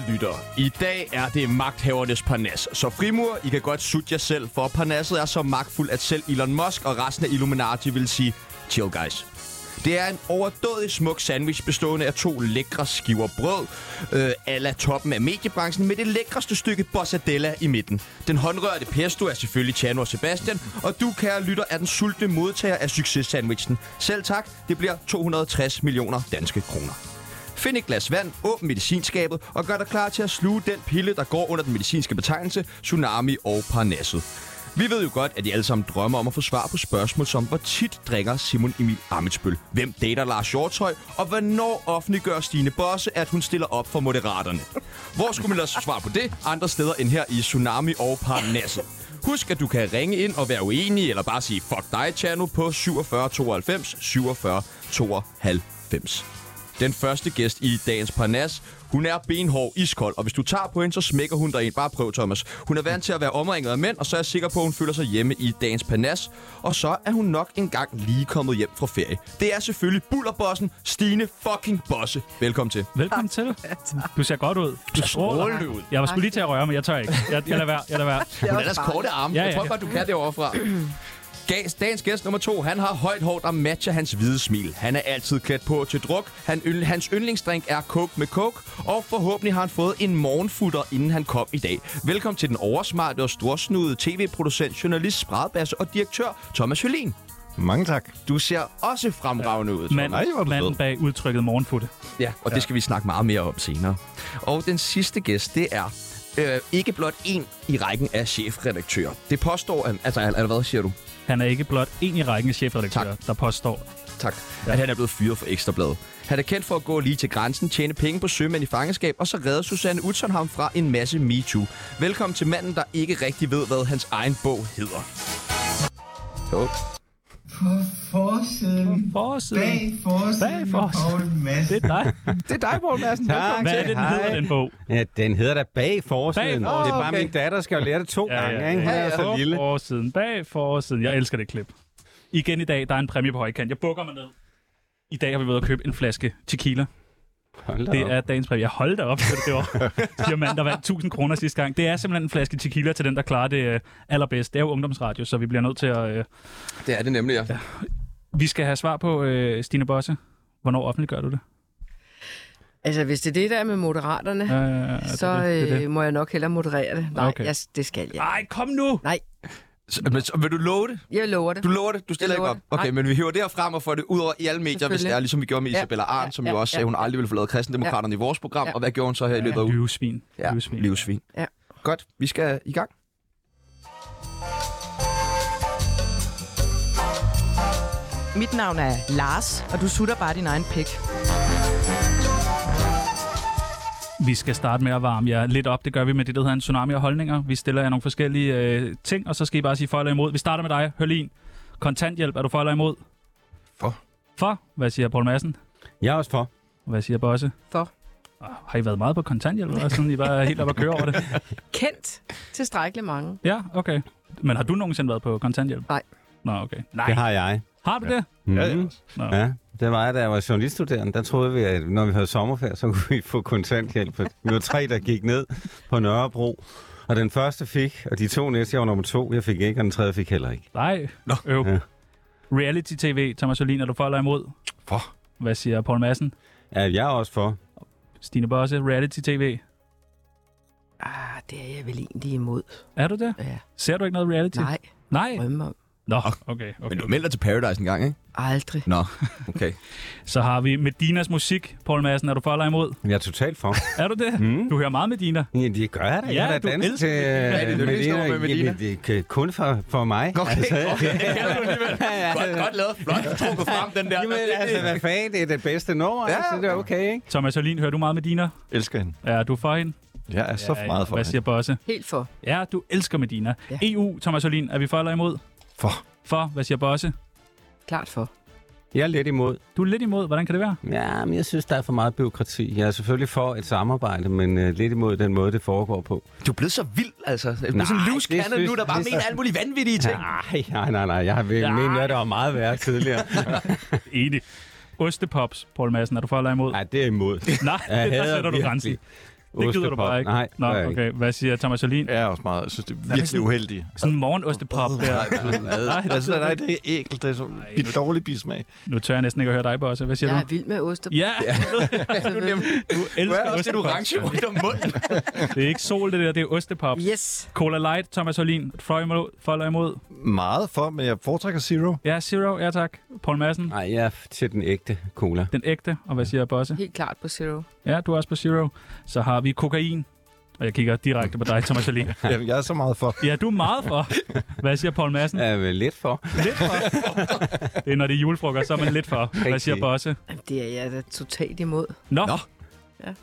Kære lytter, i dag er det magthavernes parnas. Så frimur, I kan godt sutte jer selv, for parnasset er så magtfuld, at selv Elon Musk og resten af Illuminati vil sige, chill guys. Det er en overdådig smuk sandwich bestående af to lækre skiver brød, øh, ala toppen af mediebranchen, med det lækreste stykke bossadella i midten. Den håndrørte pesto er selvfølgelig Tjano og Sebastian, og du, kære lytter, er den sultne modtager af succes-sandwichen. Selv tak, det bliver 260 millioner danske kroner. Find et glas vand, åbn medicinskabet og gør dig klar til at sluge den pille, der går under den medicinske betegnelse Tsunami og Parnasset. Vi ved jo godt, at I alle sammen drømmer om at få svar på spørgsmål som, hvor tit drikker Simon Emil Amitsbøl? Hvem dater Lars Hjortøj? Og hvornår offentliggør Stine Bosse, at hun stiller op for Moderaterne? Hvor skulle man lade svar på det? Andre steder end her i Tsunami og Parnasset. Husk, at du kan ringe ind og være uenig, eller bare sige fuck dig, Channel, på 47 92 47 92. Den første gæst i dagens Parnas, hun er benhård, iskold, og hvis du tager på hende, så smækker hun dig ind. Bare prøv, Thomas. Hun er vant til at være omringet af mænd, og så er jeg sikker på, at hun føler sig hjemme i dagens Parnas. Og så er hun nok engang lige kommet hjem fra ferie. Det er selvfølgelig bullerbossen Stine fucking Bosse. Velkommen til. Velkommen til. Du ser godt ud. Du strålende ud. Jeg var skulle lige til at røre, men jeg tør ikke. Jeg, jeg lader være. Jeg lader være. Hun er ellers korte arme. Ja, Jeg ja, tror ja. godt, du kan det overfra. Gas, dagens gæst nummer to, han har højt hår, der matcher hans hvide smil. Han er altid klædt på til druk. Han, hans yndlingsdrink er coke med coke. Og forhåbentlig har han fået en morgenfutter, inden han kom i dag. Velkommen til den oversmarte og storsnudede tv-producent, journalist, spredbasse og direktør Thomas Hølin. Mange tak. Du ser også fremragende ud, Thomas. Mand, Nej, hvor du manden bag udtrykket morgenfutte. Ja, og det skal vi snakke meget mere om senere. Og den sidste gæst, det er øh, ikke blot en i rækken af chefredaktører. Det påstår, at, altså, eller hvad siger du? Han er ikke blot en i rækken af chefredaktører, der påstår. Tak. Ja. At han er blevet fyret for Ekstrabladet. Han er kendt for at gå lige til grænsen, tjene penge på sømænd i fangenskab, og så redde Susanne Utzon ham fra en masse MeToo. Velkommen til manden, der ikke rigtig ved, hvad hans egen bog hedder. Jo. På forsiden. Forsiden. Bag forsiden. Bag forsiden. Poul Madsen. Det er dig. Det er dig, Poul Madsen. Tak. Hvad er det, den Hej. hedder, den bog? Ja, den hedder da bag forsiden. Bag Det er bare okay. min datter, skal jo lære det to Ja, ja, gange, ikke? Ja, er ja. så lille. Forsiden. Bag forsiden. Jeg elsker det klip. Igen i dag, der er en præmie på højkant. Jeg bukker mig ned. I dag har vi været at købe en flaske tequila. Det op. er dagens præmie. Jeg holdt da op til det, var. Mand, der vandt 1000 kroner sidste gang. Det er simpelthen en flaske tequila til den, der klarer det øh, allerbedst. Det er jo ungdomsradio, så vi bliver nødt til at... Øh, Det er det nemlig, ja. vi skal have svar på, øh, Stine Bosse. Hvornår offentliggør du det? Altså, hvis det er det der med moderaterne, Øh, så det, det, det, øh, det. må jeg nok hellere moderere det. Nej, Okay. jeg, det skal jeg. Ej, kom nu! Nej, Så, men, så, vil du love det? jeg lover det. Du lover det? Du stiller ikke op? det. Okay, Nej. men vi hiver det her frem og får det ud over i alle medier, hvis det er, ligesom vi gjorde med Ja. Isabella Arndt, Ja, som ja, jo også sagde, ja, hun ja. aldrig ville forlade kristendemokraterne i vores program. Ja. Og hvad gjorde hun så her i løbet af Ja, ugen? livsvin. Ja, livsvin. livsvin. Ja. Godt, vi skal i gang. Mit navn er Lars, og du sutter bare din egen pik. Vi skal starte med at varme jer lidt op. Det gør vi med det, der hedder en tsunami af holdninger. Vi stiller jer nogle forskellige øh, ting, og så skal I bare sige for eller imod. Vi starter med dig, Hørlin. Kontanthjælp, er du for eller imod? For. For? Hvad siger Poul Madsen? Jeg er også for. Hvad siger Bosse? For. Ah, Har I været meget på kontanthjælp, eller sådan, I bare er helt op at køre over det? Kendt tilstrækkeligt mange. Ja, okay. Men har du nogensinde været på kontanthjælp? Nej. Nå, okay. Nej. Det har jeg. Har du det? Mm. Ja, ja. Nå. Ja, det var jeg, da jeg var journaliststuderende. Der troede vi, at når vi havde sommerferie, så kunne vi få kontanthjælp. Vi var tre, der gik ned på Nørrebro. Og den første fik, og de to næste, jeg var nummer to. Jeg fik ikke, og den tredje fik heller ikke. Nej. Nå. Øv. Ja. Reality-tv, Thomas Hørlin, er du for eller imod? For. Hvad siger Poul Madsen? Ja, jeg er også for. Stine Bosse, reality-tv. Ah, det er jeg vel egentlig imod. Er du det? Ja. Ser du ikke noget reality? Nej, Nej? drømme om. Nå, okay. Men okay. du meldte dig til Paradise en gang, ikke? Aldrig. Nå, okay. Så har vi Medinas musik. Poul Madsen, er du for eller imod? Jeg er totalt for. Er du det? Mm. Du hører meget Medina. Ja, det gør jeg da. Ja, jeg har du da danset elsker til Medina. Ja, det er det yndlingsnummer med Medina. Jamen, det er kun for, for mig. Okay, okay. ja, godt, godt lavet. Flot trukket frem, den der. Jamen, altså, hvad fanden, det er det bedste nummer, Ja, ja, altså, det er okay, ikke? Thomas Hørlin, hører du meget Medina? elsker hende. Er du for hende? Jeg er så Ja, meget for Hvad siger Bosse? Helt for. Ja, du elsker Medina. Ja. EU, Thomas Hørlin, er vi for eller imod? For. For, hvad siger Bosse? Klart for. Jeg er lidt imod. Du er lidt imod. Hvordan kan det være? Ja, men jeg synes, der er for meget byråkrati. Jeg er selvfølgelig for et samarbejde, men uh, lidt imod den måde, det foregår på. Du er blevet så vild, altså. Du er sådan loose cannon synes- nu, der bare mener synes- alle mulige vanvittige ting. Nej, nej, nej, nej. Jeg har vel ment, at det var meget værre tidligere. Enig. Ostepops, Poul Madsen, er du for eller imod? Nej, det er imod. Nej, der sætter du grænsen. Det gider du bare ikke. Nej, Nå, jeg ikke. okay. Hvad siger Thomas Jolin? Jeg er også meget, jeg synes, det er virkelig uheldigt. Sådan en morgenostepop der. Nej, det altså, gider nej, du det er ægelt. Det er så en dårlig bismag. Nu tør jeg næsten ikke at høre dig, Bosse. Hvad siger Jeg er du? vild med ost. Ja, Altså, ved- du elsker også det ostepop. orange rundt om munden. Det er ikke sol, det der. Det er ostepop. Yes. Cola Light, Thomas Jolin. For imod, for eller imod. Meget for, men jeg foretrækker Zero. Ja, Zero. Ja, tak. Paul Madsen. Nej, jeg er til den ægte cola. Den ægte. Og hvad siger Bosse? Helt klart på zero. Ja, du er også på Zero. Så har vi kokain. Og jeg kigger direkte på dig, Thomas Jolin. Jamen, jeg er så meget for. Ja, du er meget for. Hvad siger Paul Madsen? Er vel lidt for. Lidt for. Det er, når det er julefrokost, så er man lidt for. Hvad siger. Bosse? Jamen, Det er jeg da totalt imod. Nå, Nå.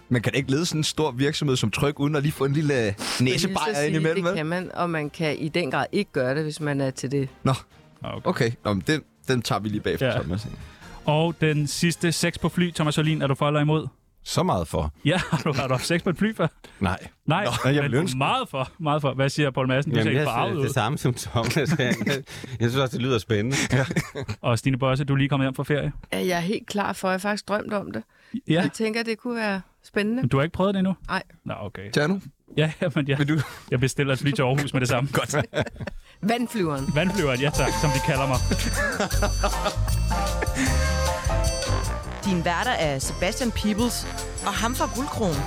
Man kan ikke lede sådan en stor virksomhed som Tryk, uden at lige få en lille næsebajer vil så ind imellem. Det kan man, og man kan i den grad ikke gøre det, hvis man er til det. okay. Okay, Nå, men den, den tager vi lige bagefter, Ja. ja. Thomas. Og den sidste sex på fly, Thomas Jolin, er du for eller imod? Så meget for. Ja, har du, har du haft sex på et fly før? Nej. Nej, Nå, jeg men ønske. meget for, meget for. Hvad siger Paul Madsen? Du ser Jamen, ikke jeg ud. det samme som Thomas. Jeg, synes også, det lyder spændende. Og Stine Bosse, du er lige kommet hjem fra ferie. Er jeg er helt klar for, jeg har faktisk drømt om det. Ja, Jeg tænker, det kunne være spændende. men du har ikke prøvet det endnu? Nej. Nå, okay. Nu. Ja, men jeg, Vil du? jeg bestiller et fly til Aarhus med det samme. Godt. Vandflyveren. Vandflyveren, ja tak, som de kalder mig. Din værter er Sebastian Peebles og ham fra Guldkronen.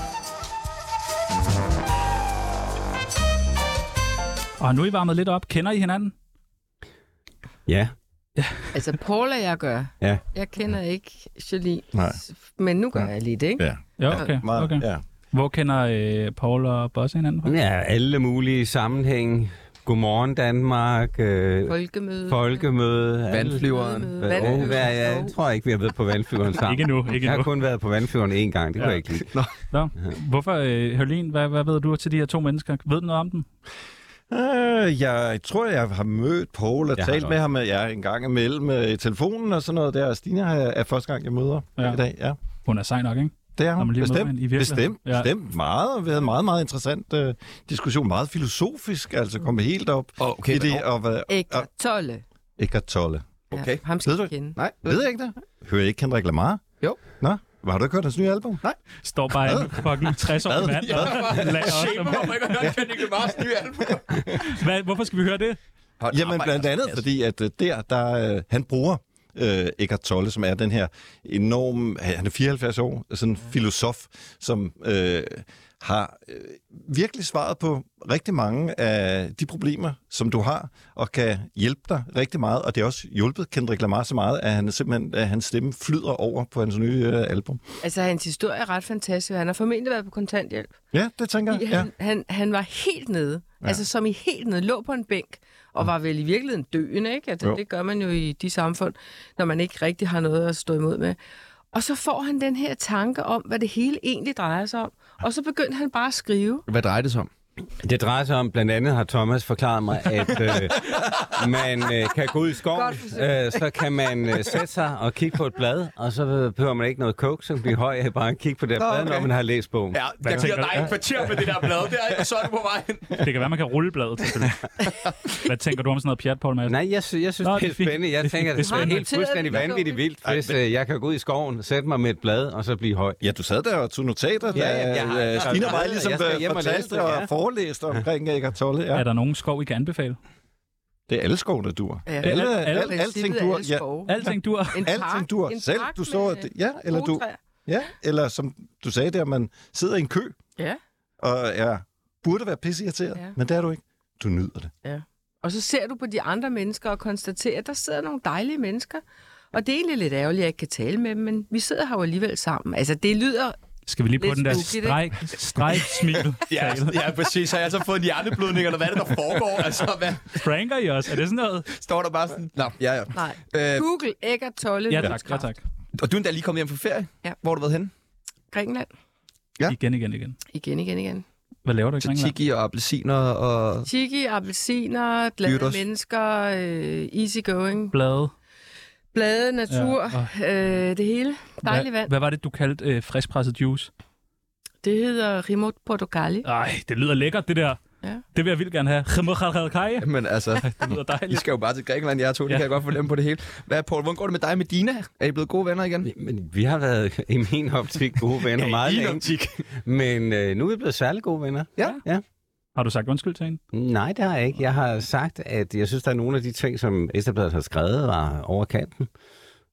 Og nu er I varmet lidt op. Kender I hinanden? Ja. Altså, Paul og jeg gør. Ja. Jeg kender ikke Jolie, Nej. men nu gør jeg lige det, ikke? Ja. Ja, okay. Okay. ja. Hvor kender øh, Paul og Bosse hinanden fra? Ja, alle mulige sammenhæng. Godmorgen Danmark, øh, Folkemøde. folkemøde. Vandflyveren. Hvad- vandmøde. Hvad, jeg, jeg tror ikke, vi har været på vandflyveren sammen. Ikke nu, ikke Jeg har nu. kun været på vandflyveren én gang, det kunne Ja. jeg ikke lide. Nå. Hvorfor, øh, Hørlin, hvad, hvad ved du til de her to mennesker? Ved du noget om dem? Øh, jeg tror, jeg har mødt Paul og Jeg har talt med ham ja, en gang imellem øh, i telefonen og sådan noget der. Stine er, er første gang, jeg møder Ja. ja. i dag. Ja, Hun er sej nok, ikke? Det er hun. Bestemt. i. Bestemt. Ja. Bestemt. Meget. Vi havde en meget, meget interessant øh, diskussion. Meget filosofisk. Altså komme helt op Oh, okay, i det. Og hvad, Eckart Tolle. Eckart Tolle. Okay. Ja, ham Ved skal du du kende. Nej, ved jeg ikke det? Hører jeg ikke Kendrick Lamar? Jo. Nå, har du ikke hørt hans nye album? Nej. Står bare en fucking 60 år mand og lader os Shame, om- hvorfor ikke har hørt Kendrick Lamars nye album? Hvad, Hvorfor skal vi høre det? Hold Jamen blandt andet, Andreas. fordi at øh, der, der øh, han bruger øh, Eckart Tolle, som er den her enorm, han er 74 år, sådan en filosof, som øh, har øh, virkelig svaret på rigtig mange af de problemer, som du har, og kan hjælpe dig rigtig meget, og det har også hjulpet Kendrick Lamar så meget, at han simpelthen, at hans stemme flyder over på hans nye øh, album. Altså, hans historie er ret fantastisk. Han har formentlig været på kontanthjælp. Ja, det tænker jeg. Ja. han, han, han var helt nede. Ja. Altså, som i helt nede. Lå på en bænk. Og var vel i virkeligheden døende, ikke? Altså, Jo. det gør man jo i de samfund, når man ikke rigtig har noget at stå imod med. Og så får han den her tanke om, hvad det hele egentlig drejer sig om. Og så begyndte han bare at skrive. Hvad drejer det sig om? Det drejer sig om, blandt andet har Thomas forklaret mig, at øh, man øh, kan gå ud i skoven, øh, så kan man øh, sætte sig og kigge på et blad, og så behøver man ikke noget coke, så bliver høj af bare at kigge på det her blad, okay. når man har læst bogen. Ja, jeg giver dig et kvarter med det der blad der, og så er du på vej hen. Det kan være, man kan rulle bladet. selvfølgelig. Hvad tænker du om sådan noget pjat, Paul Madsen? Nej, jeg, sy- jeg synes, Nå, det er spændende. Jeg Det er tænker, det Det er helt fuldstændig vanvittigt vildt, hvis øh, jeg kan gå ud i skoven, sætte mig med et blad, og så blive høj. Ja, du sad der og tog notater, Ja, da ja, jeg har- øh, mig skrevet, ligesom øh, fortalte og ja. forelæste omkring Eckart Tolle. Ja. Er der nogen skov, I kan anbefale? Det er alle skov, der dur. Ja. Alle, alle- alle, alting dur. alle Ja. Alting du har. En alting dur. en Selv park du står... med Ja, eller du... Ja, eller som du sagde der, man sidder i en kø Ja. og er, burde være pisseirriteret, Ja. men det er du ikke. Du nyder det. Og så ser du på de andre mennesker og konstaterer, at der sidder nogle dejlige mennesker. Og det er egentlig lidt ærgerligt, at jeg ikke kan tale med dem, men vi sidder her jo alligevel sammen. Altså, det lyder... Skal vi lige på den der streg, streg smil? Ja, ja, præcis. Har jeg så fået en hjerneblødning, eller hvad er det, der foregår? Altså, hvad? Pranker I os? Er det sådan noget? Står der bare sådan... Nå, ja, ja. Nej. Øh, Google, Eckart Tolle, Ja tak, ja tak. og du er endda lige kommet hjem fra ferie? Ja. Hvor har du været henne? Grækenland. Ja. Igen, igen, igen. Igen, igen, igen. Hvad laver du i Grækenland? Tzatziki og appelsiner og... Tiki, appelsiner, glade mennesker, øh, easy going, Blade. Blade, natur, Ja, øh, det hele. Dejligt Hvad, vand. hvad var det, du kaldte øh, friskpresset juice? Det hedder Rimot Portugali. Ej, det lyder lækkert, det der. Det vil jeg vildt gerne have. Det Men altså, lyder I dejligt. skal jo bare til Grækenland, jer to. Det Ja. kan jeg godt fornemme på det hele. Hvad, Paul, hvordan går det med dig med Dina? Er I blevet gode venner igen? Men vi har været i min optik gode venner meget i din længe. optik. Men øh, nu er vi blevet særlig gode venner. Ja. ja. Har du sagt undskyld til hende? Nej, det har jeg ikke. Jeg har sagt, at jeg synes, der er nogle af de ting, som Ekstrabladet har skrevet, var over kanten.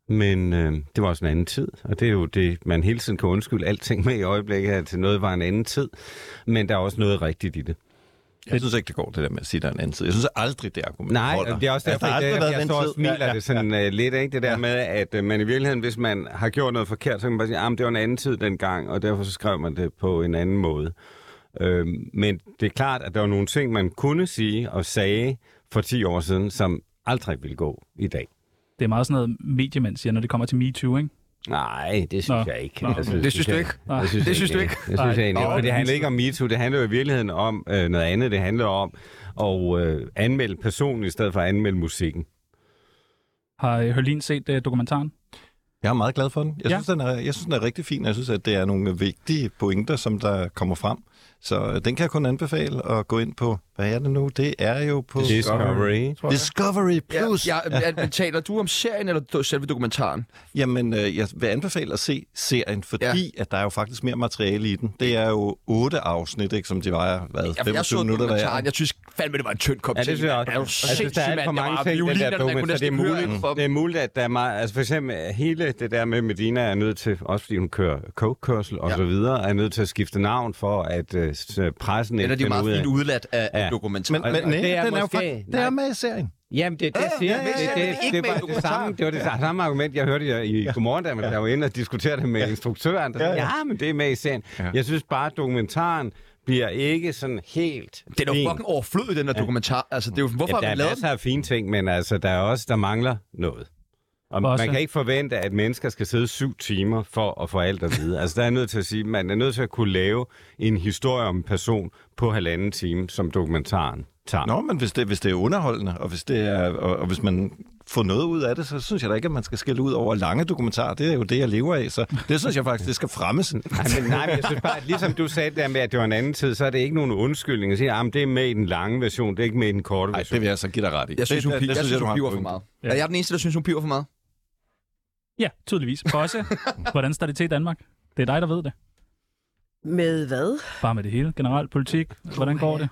Men øh, det var også en anden tid, og det er jo det, man hele tiden kan undskylde alting med i øjeblikket, at noget var en anden tid. Men der er også noget rigtigt i det. Jeg synes ikke, det går, det der med at sige, der er en anden tid. Jeg synes aldrig, det argument Nej, holder. og det er også Altså, derfor, der har jeg, jeg, jeg den står og tid. smiler Ja, ja, det sådan ja. lidt, ikke? Det der Ja. med, at øh, man i virkeligheden, hvis man har gjort noget forkert, så kan man bare sige, at det var en anden tid dengang, og derfor så skrev man det på en anden måde. Øhm, men det er klart, at der var nogle ting, man kunne sige og sagde for 10 år siden, som aldrig ville gå i dag. Det er meget sådan noget, mediemænd siger, når det kommer til MeToo, ikke? Nej, det synes Nå. jeg ikke. Nå, Jeg det synes du ikke? Jeg synes det synes du jeg ikke? Jeg synes jeg ikke. For det handler er ikke om MeToo, det handler jo i virkeligheden om øh, noget andet. Det handler om at øh, anmelde personen i stedet for at anmelde musikken. Har øh, Hørlin set uh, dokumentaren? Jeg er meget glad for den. Jeg, Ja. synes, den er, jeg synes, den er rigtig fin. Jeg synes, at det er nogle vigtige pointer, som der kommer frem. Så øh, den kan jeg kun anbefale at gå ind på. Hvad er det nu? Det er jo på Discovery. Discovery Plus. Ja, ja, ja, taler du om serien eller selve dokumentaren? Jamen, øh, jeg vil anbefale at se serien, fordi ja. at der er jo faktisk mere materiale i den. Det er jo otte afsnit, ikke, som de vejer, hvad, Ja, for jeg 25 så minutter hver. Jeg synes fandme, det var en tynd kop Ja, det synes jeg også. Er Jeg synes, der sindssyg, er alt for mange ting, i den violiner, der kunne dokumentar. Det er muligt, det er muligt, at der er meget... Altså for eksempel hele det der med Medina er nødt til, også fordi hun kører coke-kørsel og Ja. så videre, er nødt til at skifte navn for, at uh, pressen Den ikke er de finder meget ud af. fint udladt af Ja. ja. dokumentaren. Men, men og nej, det er den er jo måske- faktisk, det er med i serien. Jamen, det, det siger ja, det, ja, det, ja, det, det er det, ikke det, med i var det, dokumentaren. samme, det var det samme argument, jeg hørte i, i Godmorgen, da der var inde og diskuterede det med instruktøren. Der, ja, Ja, ja. ja. ja, men det er med i serien. Ja. Jeg synes bare, at dokumentaren bliver ikke sådan helt Den er jo fucking overflødig, den der dokumentar. Altså, det er jo, hvorfor Ja, der er lavet masser af fine ting, men altså, der er også, der mangler noget. Og Også. man kan ikke forvente, at mennesker skal sidde syv timer for at få alt at vide. Altså, der er nødt til at sige, man er nødt til at kunne lave en historie om en person på halvanden time, som dokumentaren tager. Nå, men hvis det, hvis det er underholdende, og hvis, det er, og, og hvis man får noget ud af det, så synes jeg da ikke, at man skal skille ud over lange dokumentarer. Det er jo det, jeg lever af, så det synes jeg faktisk, det skal fremmes. Nej, men, nej, men jeg synes bare, at ligesom du sagde der med, at det var en anden tid, så er det ikke nogen undskyldning at sige, at det er med i den lange version, det er ikke med i den korte Nej, version. det vil jeg så give dig ret i. Jeg synes, det, hun, pi- jeg synes, hun piver for meget. Ja. Er jeg den eneste, der synes, hun piver for meget? Ja, tydeligvis. Bosse, hvordan står det til i Danmark? Det er dig, der ved det. Med hvad? Bare med det hele. Generelt politik. Hvordan går det?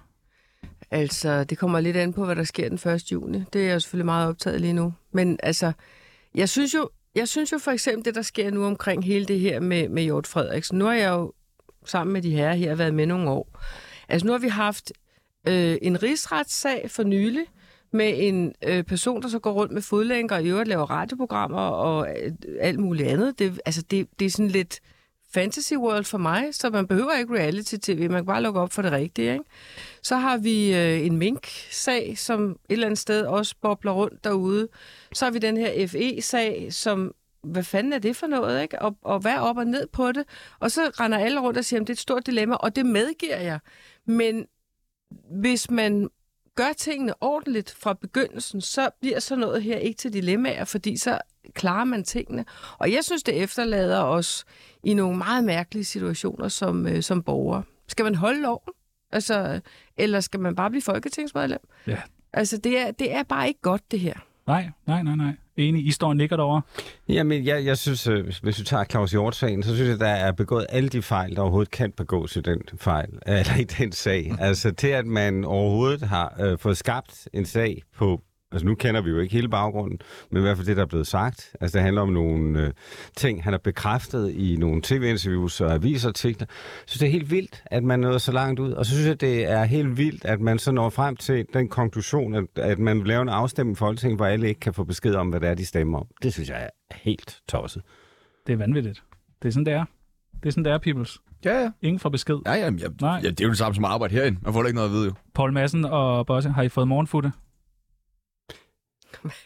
Altså, det kommer lidt an på, hvad der sker den 1. juni. Det er jeg jo selvfølgelig meget optaget lige nu. Men altså, jeg synes jo, jeg synes jo for eksempel, det der sker nu omkring hele det her med, med Hjort Frederiksen. Nu har jeg jo sammen med de her her været med nogle år. Altså, nu har vi haft øh, en rigsretssag for nylig med en øh, person, der så går rundt med fodlænker og i øvrigt laver radioprogrammer og øh, alt muligt andet. Det, altså, det, det er sådan lidt fantasy world for mig, så man behøver ikke reality-tv, man kan bare lukke op for det rigtige. Ikke? Så har vi øh, en mink-sag, som et eller andet sted også bobler rundt derude. Så har vi den her FE-sag, som hvad fanden er det for noget, ikke? Og, og hvad er op og ned på det? Og så render alle rundt og siger, at det er et stort dilemma, og det medgiver jeg. Men hvis man gør tingene ordentligt fra begyndelsen, så bliver sådan noget her ikke til dilemmaer, fordi så klarer man tingene. Og jeg synes, det efterlader os i nogle meget mærkelige situationer som, øh, som borgere. Skal man holde loven? Altså, eller skal man bare blive folketingsmedlem? Ja. Altså, det er, det er bare ikke godt, det her. Nej, nej, nej, nej. Enig. I står og nikker derovre. Jamen, jeg, jeg synes, hvis- hvis du tager Claus Hjort-sagen, så synes jeg, der er begået alle de fejl, der overhovedet kan begås i den fejl, eller i den sag. Altså til, at man overhovedet har øh, fået skabt en sag på Altså nu kender vi jo ikke hele baggrunden, men i hvert fald det, der er blevet sagt. Altså det handler om nogle øh, ting, han har bekræftet i nogle tv-interviews og avisartikler. Så det er helt vildt, at man nåede så langt ud. Og så synes jeg, det er helt vildt, at man så når frem til den konklusion, at, at man laver en afstemning i Folketinget, hvor alle ikke kan få besked om, hvad det er, de stemmer om. Det synes jeg er helt tosset. Det er vanvittigt. Det er sådan, det er. Det er sådan, det er, peoples. Ja, ja. Ingen får besked. Ja, ja, ja, Nej. ja, det er jo det samme som at arbejde herinde. Man får da ikke noget at vide, jo. Paul Madsen og Bosse, har I fået morgenfutte?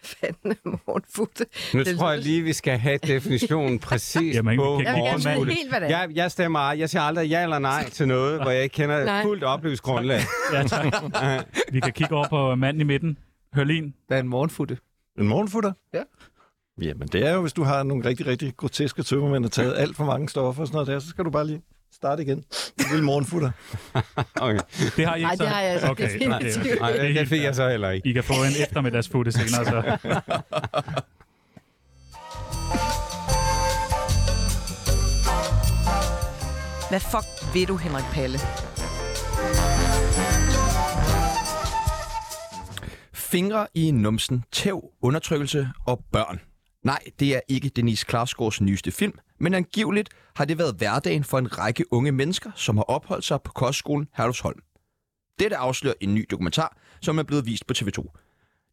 Fanden morgenfutte. Nu Det tror jeg lige, vi skal have definitionen præcis Jamen, på Jeg helt, hvad det er. Jeg, jeg stemmer, jeg siger aldrig ja eller nej til noget, hvor jeg ikke kender Nej. fuldt oplyst grundlag. Ja, tak. Vi kan kigge over på manden i midten. Hørlin. Der er en morgenfutte. En morgenfutter? Ja. Jamen, det er jo, hvis du har nogle rigtig, rigtig groteske tømmermænd, der har taget alt for mange stoffer og sådan noget der, så skal du bare lige Start igen. En lille morgenfutter. Okay. Det har I ikke Nej, så? det har jeg altså okay. definitivt. Nej, det fik jeg så heller ikke. I kan få en eftermiddagsfutte senere, så. Hvad fuck ved du, Henrik Palle? Fingre i numsen, tæv, undertrykkelse og børn. Nej, det er ikke Denise Klarsgaards nyeste film, men angiveligt har det været hverdagen for en række unge mennesker, som har opholdt sig på kostskolen Herlufsholm. Dette afslører en ny dokumentar, som er blevet vist på TV2.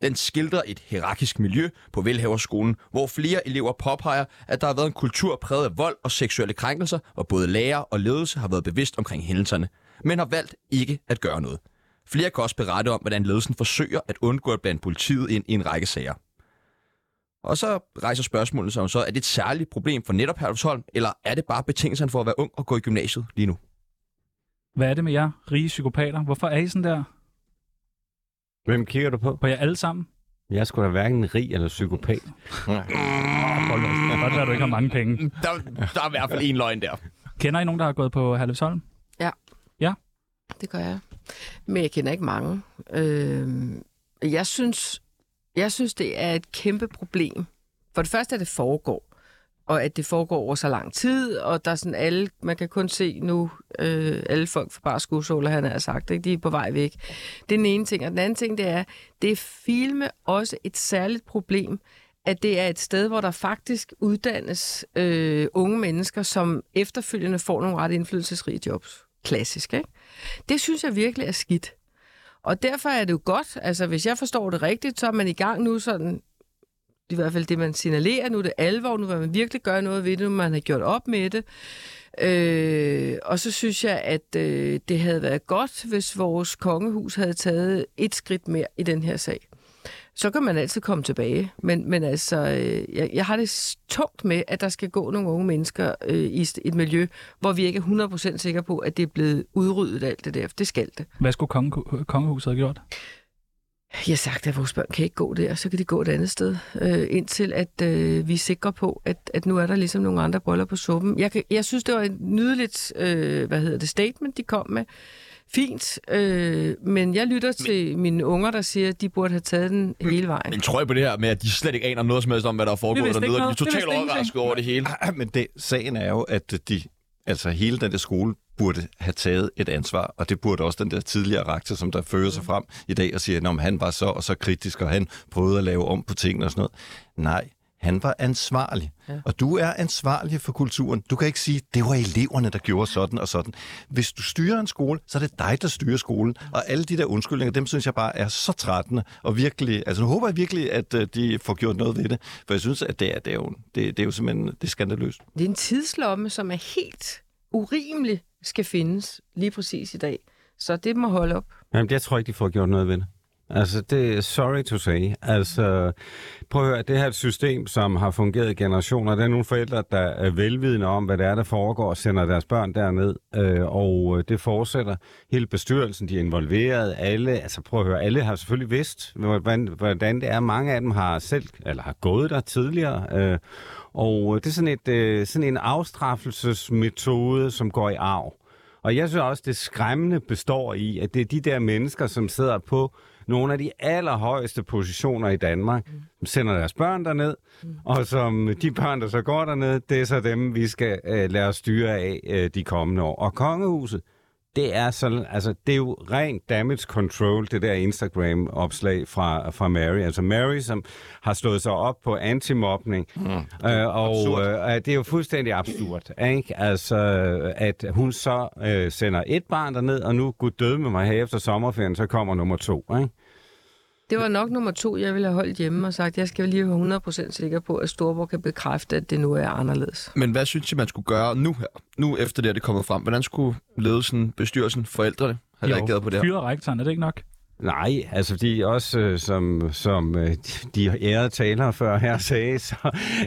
Den skildrer et hierarkisk miljø på Velhaverskolen, hvor flere elever påpeger, at der har været en kultur præget af vold og seksuelle krænkelser, hvor både lærer og ledelse har været bevidst omkring hændelserne, men har valgt ikke at gøre noget. Flere kan også berette om, hvordan ledelsen forsøger at undgå at blande politiet ind i en række sager. Og så rejser spørgsmålet sig så, er det et særligt problem for netop Herlufsholm, eller er det bare betingelserne for at være ung og gå i gymnasiet lige nu? Hvad er det med jer, rige psykopater? Hvorfor er I sådan der? Hvem kigger du på? På jer alle sammen? Jeg skulle da hverken rig eller psykopat. Kan godt være, at du ikke har mange penge. Der, der er i hvert fald en løgn der. Kender I nogen, der har gået på Herlufsholm? Det gør jeg. Men jeg kender ikke mange. Øh, jeg, synes, jeg synes, det er et kæmpe problem. For det første, at det foregår. Og at det foregår over så lang tid, og der er sådan alle, man kan kun se nu, øh, alle folk fra bare skudsåler, han har sagt, ikke? de er på vej væk. Det er den ene ting. Og den anden ting, det er, det er filme også et særligt problem, at det er et sted, hvor der faktisk uddannes øh, unge mennesker, som efterfølgende får nogle ret indflydelsesrige jobs. Klassisk, ikke? Det synes jeg virkelig er skidt. Og derfor er det jo godt, altså hvis jeg forstår det rigtigt, så er man i gang nu sådan, i hvert fald det, man signalerer, nu er det alvor, nu vil man virkelig gøre noget ved det, nu man har gjort op med det. Øh, og så synes jeg, at øh, det havde været godt, hvis vores kongehus havde taget et skridt mere i den her sag. Så kan man altid komme tilbage. Men, men altså, øh, jeg, jeg har det tungt med, at der skal gå nogle unge mennesker øh, i et miljø, hvor vi ikke er 100% sikre på, at det er blevet udryddet alt det der. Det skal det. Hvad skulle konge, kongehuset have gjort? Jeg har sagt, at vores børn kan ikke gå der, så kan de gå et andet sted, øh, indtil at øh, vi er sikre på, at, at nu er der ligesom nogle andre briller på suppen. Jeg, kan, jeg synes, det var et nydeligt øh, hvad hedder det, statement, de kom med. Fint, øh, men jeg lytter til mine unger, der siger, at de burde have taget den hele vejen. Men tror jeg på det her med, at de slet ikke aner noget som helst om, hvad der er foregået dernede, og de er totalt overrasket over det hele. Ah, Men det, sagen er jo, at de, altså hele den der skole burde have taget et ansvar, og det burde også den der tidligere rektor, som der fører sig frem i dag og siger, at han var så og så kritisk, og han prøvede at lave om på tingene og sådan noget. Nej, han var ansvarlig. Ja. Og du er ansvarlig for kulturen. Du kan ikke sige, det var eleverne, der gjorde sådan og sådan. Hvis du styrer en skole, så er det dig, der styrer skolen. Og alle de der undskyldninger, dem synes jeg bare er så trættende. Og virkelig, altså nu håber jeg virkelig, at øh, de får gjort noget ved det. For jeg synes, at det er, det er, jo, det, det er jo simpelthen det er skandaløst. Det er en tidslomme, som er helt urimelig skal findes lige præcis i dag. Så det må holde op. Jamen, jeg tror ikke, de får gjort noget ved det. Altså, det er sorry to say. Altså, prøv at høre, det her er et system, som har fungeret i generationer. Der er nogle forældre, der er velvidende om, hvad det er, der foregår, og sender deres børn derned, øh, og øh, det fortsætter. Hele bestyrelsen, de er involveret, alle, altså prøv at høre, alle har selvfølgelig vidst, hvordan, hvordan det er. Mange af dem har selv, eller har gået der tidligere, øh, og øh, det er sådan, et, øh, sådan en afstraffelsesmetode, som går i arv. Og jeg synes også, det skræmmende består i, at det er de der mennesker, som sidder på nogle af de allerhøjeste positioner i Danmark, som sender deres børn derned, og som de børn, der så går derned, det er så dem, vi skal øh, lade os styre af øh, de kommende år. Og kongehuset, det er, så, altså, det er jo rent damage control, det der Instagram-opslag fra, fra Mary. Altså Mary, som har slået sig op på antimobning. Mm. Øh, og øh, det er jo fuldstændig absurd, ikke? Altså, at hun så øh, sender et barn derned, og nu, gud døde med mig her efter sommerferien, så kommer nummer to, ikke? Det var nok nummer to, jeg ville have holdt hjemme og sagt, jeg skal lige være 100% sikker på, at Storborg kan bekræfte, at det nu er anderledes. Men hvad synes I, man skulle gøre nu her? Nu efter det, er det kommet frem. Hvordan skulle ledelsen, bestyrelsen, forældrene have reageret på det her? Fyre rektoren, er det ikke nok? Nej, altså de også, øh, som, som øh, de ærede talere før her sagde, så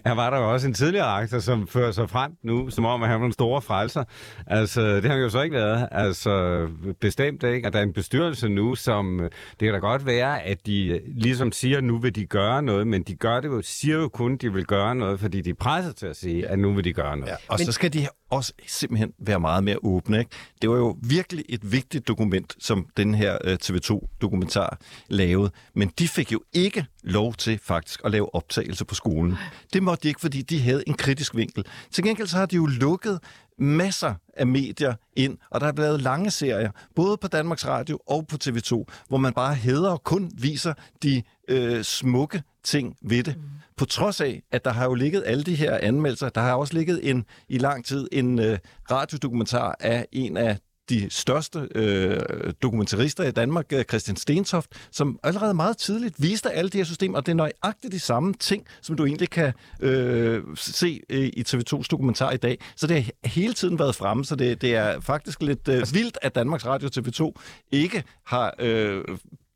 her var der jo også en tidligere rektor, som fører sig frem nu, som om at han var en store frelser. Altså, det har han jo så ikke været. Altså, bestemt ikke. Og der er en bestyrelse nu, som, øh, det kan da godt være, at de ligesom siger, nu vil de gøre noget, men de gør det jo, siger jo kun, de vil gøre noget, fordi de presser til at sige, at nu vil de gøre noget. Ja, og så skal de også simpelthen være meget mere åbne. Ikke? Det var jo virkelig et vigtigt dokument, som den her øh, TV2-dokumentar lavede. Men de fik jo ikke lov til faktisk at lave optagelse på skolen. Det måtte de ikke, fordi de havde en kritisk vinkel. Til gengæld så har de jo lukket masser af medier ind, og der er blevet lange serier, både på Danmarks Radio og på TV2, hvor man bare hedder og kun viser de øh, smukke ting ved det. På trods af, at der har jo ligget alle de her anmeldelser, der har også ligget en i lang tid en øh, radiodokumentar af en af de største øh, dokumentarister i Danmark, øh, Christian Stentoft, som allerede meget tidligt viste alle de her systemer, og det er nøjagtigt de samme ting, som du egentlig kan øh, se øh, i TV2's dokumentar i dag. Så det har hele tiden været fremme, så det, det er faktisk lidt øh, vildt, at Danmarks Radio TV2 ikke har øh,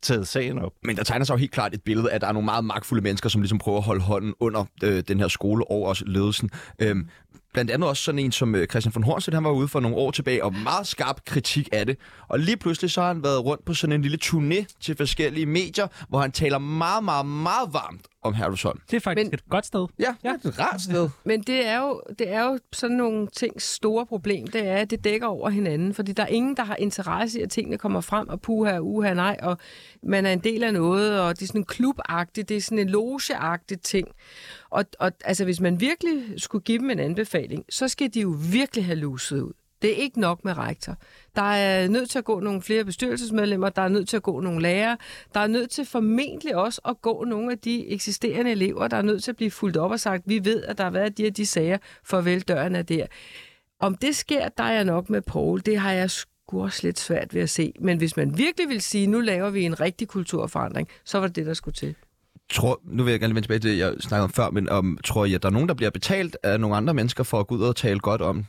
taget sagen op. Men der tegner sig jo helt klart et billede at der er nogle meget magtfulde mennesker, som ligesom prøver at holde hånden under øh, den her skole og også ledelsen. Øhm, blandt andet også sådan en som øh, Christian von Hornstedt, han var ude for nogle år tilbage, og meget skarp kritik af det. Og lige pludselig så har han været rundt på sådan en lille turné til forskellige medier, hvor han taler meget, meget, meget varmt om Herlufsholm. Det er faktisk Men- Men... et godt sted. Ja, ja, det er et rart sted. Men det er, jo, det er jo sådan nogle ting store problem, det er, at det dækker over hinanden, fordi der er ingen, der har interesse i, at tingene kommer frem, og puha, uha, nej, og man er en del af noget, og det er sådan en klubagtigt, det er sådan en logeagtigt ting. Og, og altså, hvis man virkelig skulle give dem en anbefaling, så skal de jo virkelig have luset ud. Det er ikke nok med rektor. Der er nødt til at gå nogle flere bestyrelsesmedlemmer, der er nødt til at gå nogle lærere, der er nødt til formentlig også at gå nogle af de eksisterende elever, der er nødt til at blive fuldt op og sagt, vi ved, at der har været de her de sager, farvel, døren er der. Om det sker, der er jeg nok med Paul. Det har jeg sgu også lidt svært ved at se. Men hvis man virkelig vil sige, nu laver vi en rigtig kulturforandring, så var det det, der skulle til. Tror, nu vil jeg gerne vende tilbage til det, jeg snakkede om før, men om, tror I, at der er nogen, der bliver betalt af nogle andre mennesker for at gå ud og tale godt om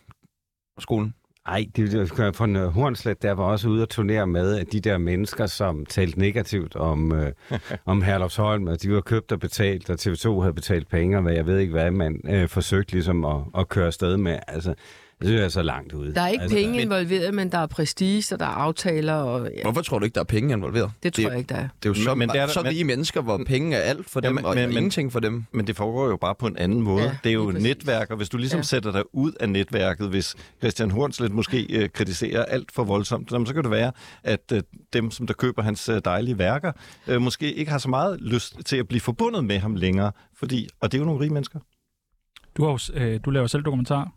skolen? Ej, det det- von øh, Hornslet, der var også ude at turnere med, at de der mennesker, som talte negativt om, øh, om Herlufsholm, at de var købt og betalt, og TV2 havde betalt penge, og hvad jeg ved ikke hvad, man øh, forsøgte ligesom at, at køre afsted med. Altså, det synes jeg er så langt ude. Der er ikke altså, penge involveret, men der er prestige, og der er aftaler, og ja, Hvorfor tror du ikke, der er penge involveret? det tror det, jeg ikke, der er. Det er jo så, Men- det er der- så men- rige mennesker, hvor penge er alt for dem, men- og men- men- ingenting for dem. Men det foregår jo bare på en anden måde. Ja, Ja, det er jo præcis. netværk, og hvis du ligesom Ja. ja. sætter dig ud af netværket, hvis Christian Hornslet måske øh, kritiserer alt for voldsomt, så kan det være, at øh, dem, som der køber hans øh, dejlige værker, øh, måske ikke har så meget lyst til at blive forbundet med ham længere. Fordi, og det er jo nogle rige mennesker. Du, har, øh, du laver selv dokumentar.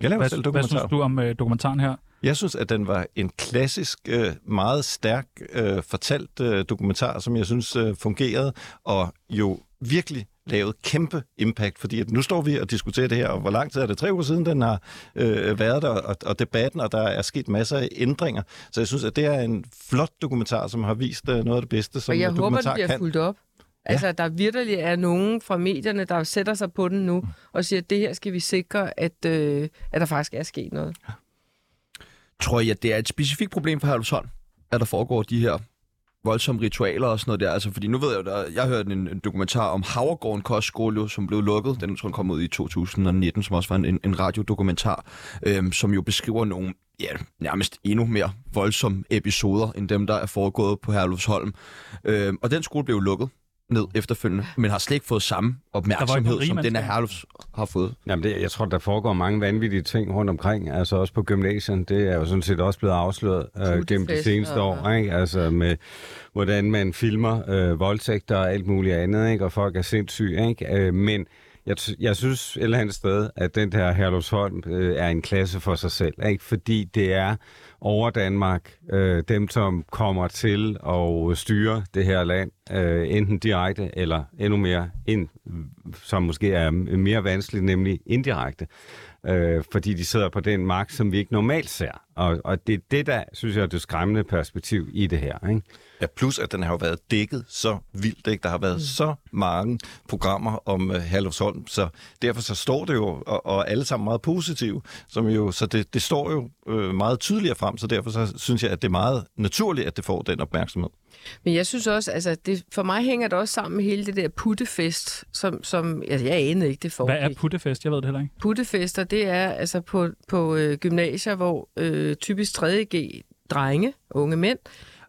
Jeg laver Hvad, selv hvad dokumentar. synes du om øh, dokumentaren her? Jeg synes, at den var en klassisk, øh, meget stærk øh, fortalt øh, dokumentar, som jeg synes øh, fungerede, og jo virkelig lavede kæmpe impact, fordi at nu står vi og diskuterer det her, og hvor lang tid er det? Tre uger siden, den har øh, været der, og, og debatten, og der er sket masser af ændringer. Så jeg synes, at det er en flot dokumentar, som har vist øh, noget af det bedste, som Og jeg håber, dokumentar det bliver kan. fuldt op. Altså, at der virkelig er nogen fra medierne, der sætter sig på den nu, og siger, at det her skal vi sikre, at, øh, at der faktisk er sket noget. Tror I, at det er et specifikt problem for Herlufsholm, at der foregår de her voldsomme ritualer og sådan noget der? Altså, fordi nu ved jeg jo, jeg hørte en, en dokumentar om Havregården Kostskole, som blev lukket. Den tror jeg kom ud i 2019, som også var en, en radiodokumentar, øhm, som jo beskriver nogle ja, nærmest endnu mere voldsomme episoder, end dem, der er foregået på Herlufsholm. Øhm, og den skole blev lukket ned efterfølgende, men har slet ikke fået samme opmærksomhed, som den her. Herlufs har fået. Jamen det, jeg tror, der foregår mange vanvittige ting rundt omkring, altså også på gymnasiet. Det er jo sådan set også blevet afsløret øh, gennem de seneste og- år, ikke? Altså med, hvordan man filmer øh, voldtægter og alt muligt andet, ikke? Og folk er sindssyge, ikke? Øh, men jeg, jeg synes et eller andet sted, at den der Herlufsholm øh, er en klasse for sig selv, ikke? Fordi det er over Danmark, øh, dem som kommer til at styre det her land, øh, enten direkte eller endnu mere ind, som måske er mere vanskeligt, nemlig indirekte. Øh, fordi de sidder på den magt, som vi ikke normalt ser. Og, og det er det, der, synes jeg, er det skræmmende perspektiv i det her. Ikke? Ja, plus at den har jo været dækket så vildt. Ikke? Der har været mm. så mange programmer om uh, Herlufsholm, så derfor så står det jo, og, og alle sammen meget positive, som jo, så det, det står jo øh, meget tydeligere frem, så derfor så synes jeg, at det er meget naturligt, at det får den opmærksomhed. Men jeg synes også, altså, det, for mig hænger det også sammen med hele det der puttefest, som, som altså, jeg anede ikke, det foregik. Hvad er puttefest? Jeg ved det heller ikke. Puttefester, det er altså på, på øh, gymnasier, hvor øh, typisk 3.G drenge, unge mænd,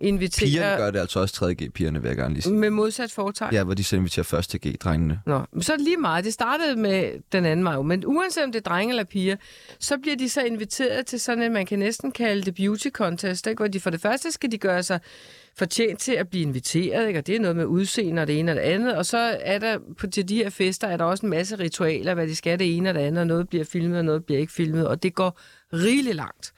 invitere Pigerne gør det altså også 3G-pigerne, vil jeg gerne lige sige. med modsat foretegn. Ja, hvor de så inviterer første G, drengene. Nå, men så er det lige meget. Det startede med den anden vej. Men uanset om det er drenge eller piger, så bliver de så inviteret til sådan en, man kan næsten kalde det beauty contest, ikke? hvor de for det første skal de gøre sig fortjent til at blive inviteret, ikke? og det er noget med udseende og det ene og det andet, og så er der på til de her fester, er der også en masse ritualer, hvad de skal det ene og det andet, og noget bliver filmet, og noget bliver ikke filmet, og det går rigeligt langt.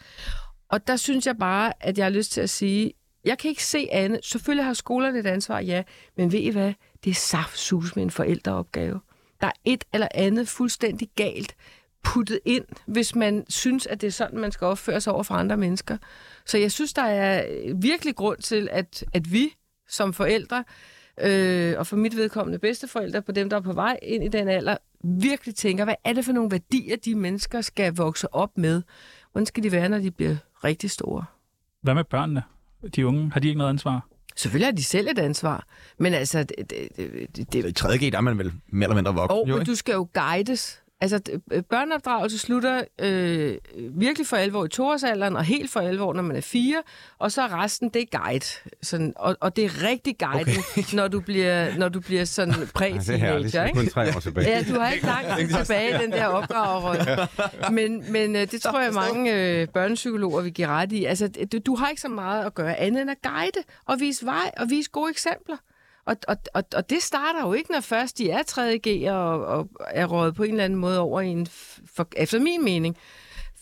Og der synes jeg bare, at jeg har lyst til at sige, jeg kan ikke se andet. Selvfølgelig har skolerne et ansvar, ja, men ved I hvad? Det er saftsus med en forældreopgave. Der er et eller andet fuldstændig galt puttet ind, hvis man synes, at det er sådan, man skal opføre sig over for andre mennesker. Så jeg synes, der er virkelig grund til, at, at vi som forældre, øh, og for mit vedkommende bedsteforældre, på dem, der er på vej ind i den alder, virkelig tænker, hvad er det for nogle værdier, de mennesker skal vokse op med? Hvordan skal de være, når de bliver rigtig store? Hvad med børnene? De unge, har de ikke noget ansvar? Selvfølgelig har de selv et ansvar, men altså, det, det, det, det, I 3G, der er man vel mere eller mindre voksen, og, jo, men ikke? du skal jo guides. Altså, d- børneopdragelse slutter øh, virkelig for alvor i toårsalderen, og helt for alvor, når man er fire, og så resten, det er guide. Sådan, og, og det er rigtig guide, okay. når, du bliver, når du bliver sådan Ja, det er herligt. præ-teenager, Det er kun tre år tilbage. Ja, du har ikke langt tilbage i den der opdragerrolle. Men, men øh, det tror jeg, mange øh, børnepsykologer vil give ret i. Altså, du, du har ikke så meget at gøre andet end at guide og vise vej og vise gode eksempler. Og, og, og, og det starter jo ikke, når først de er 3G og, og er rådet på en eller anden måde over i en, for, efter min mening,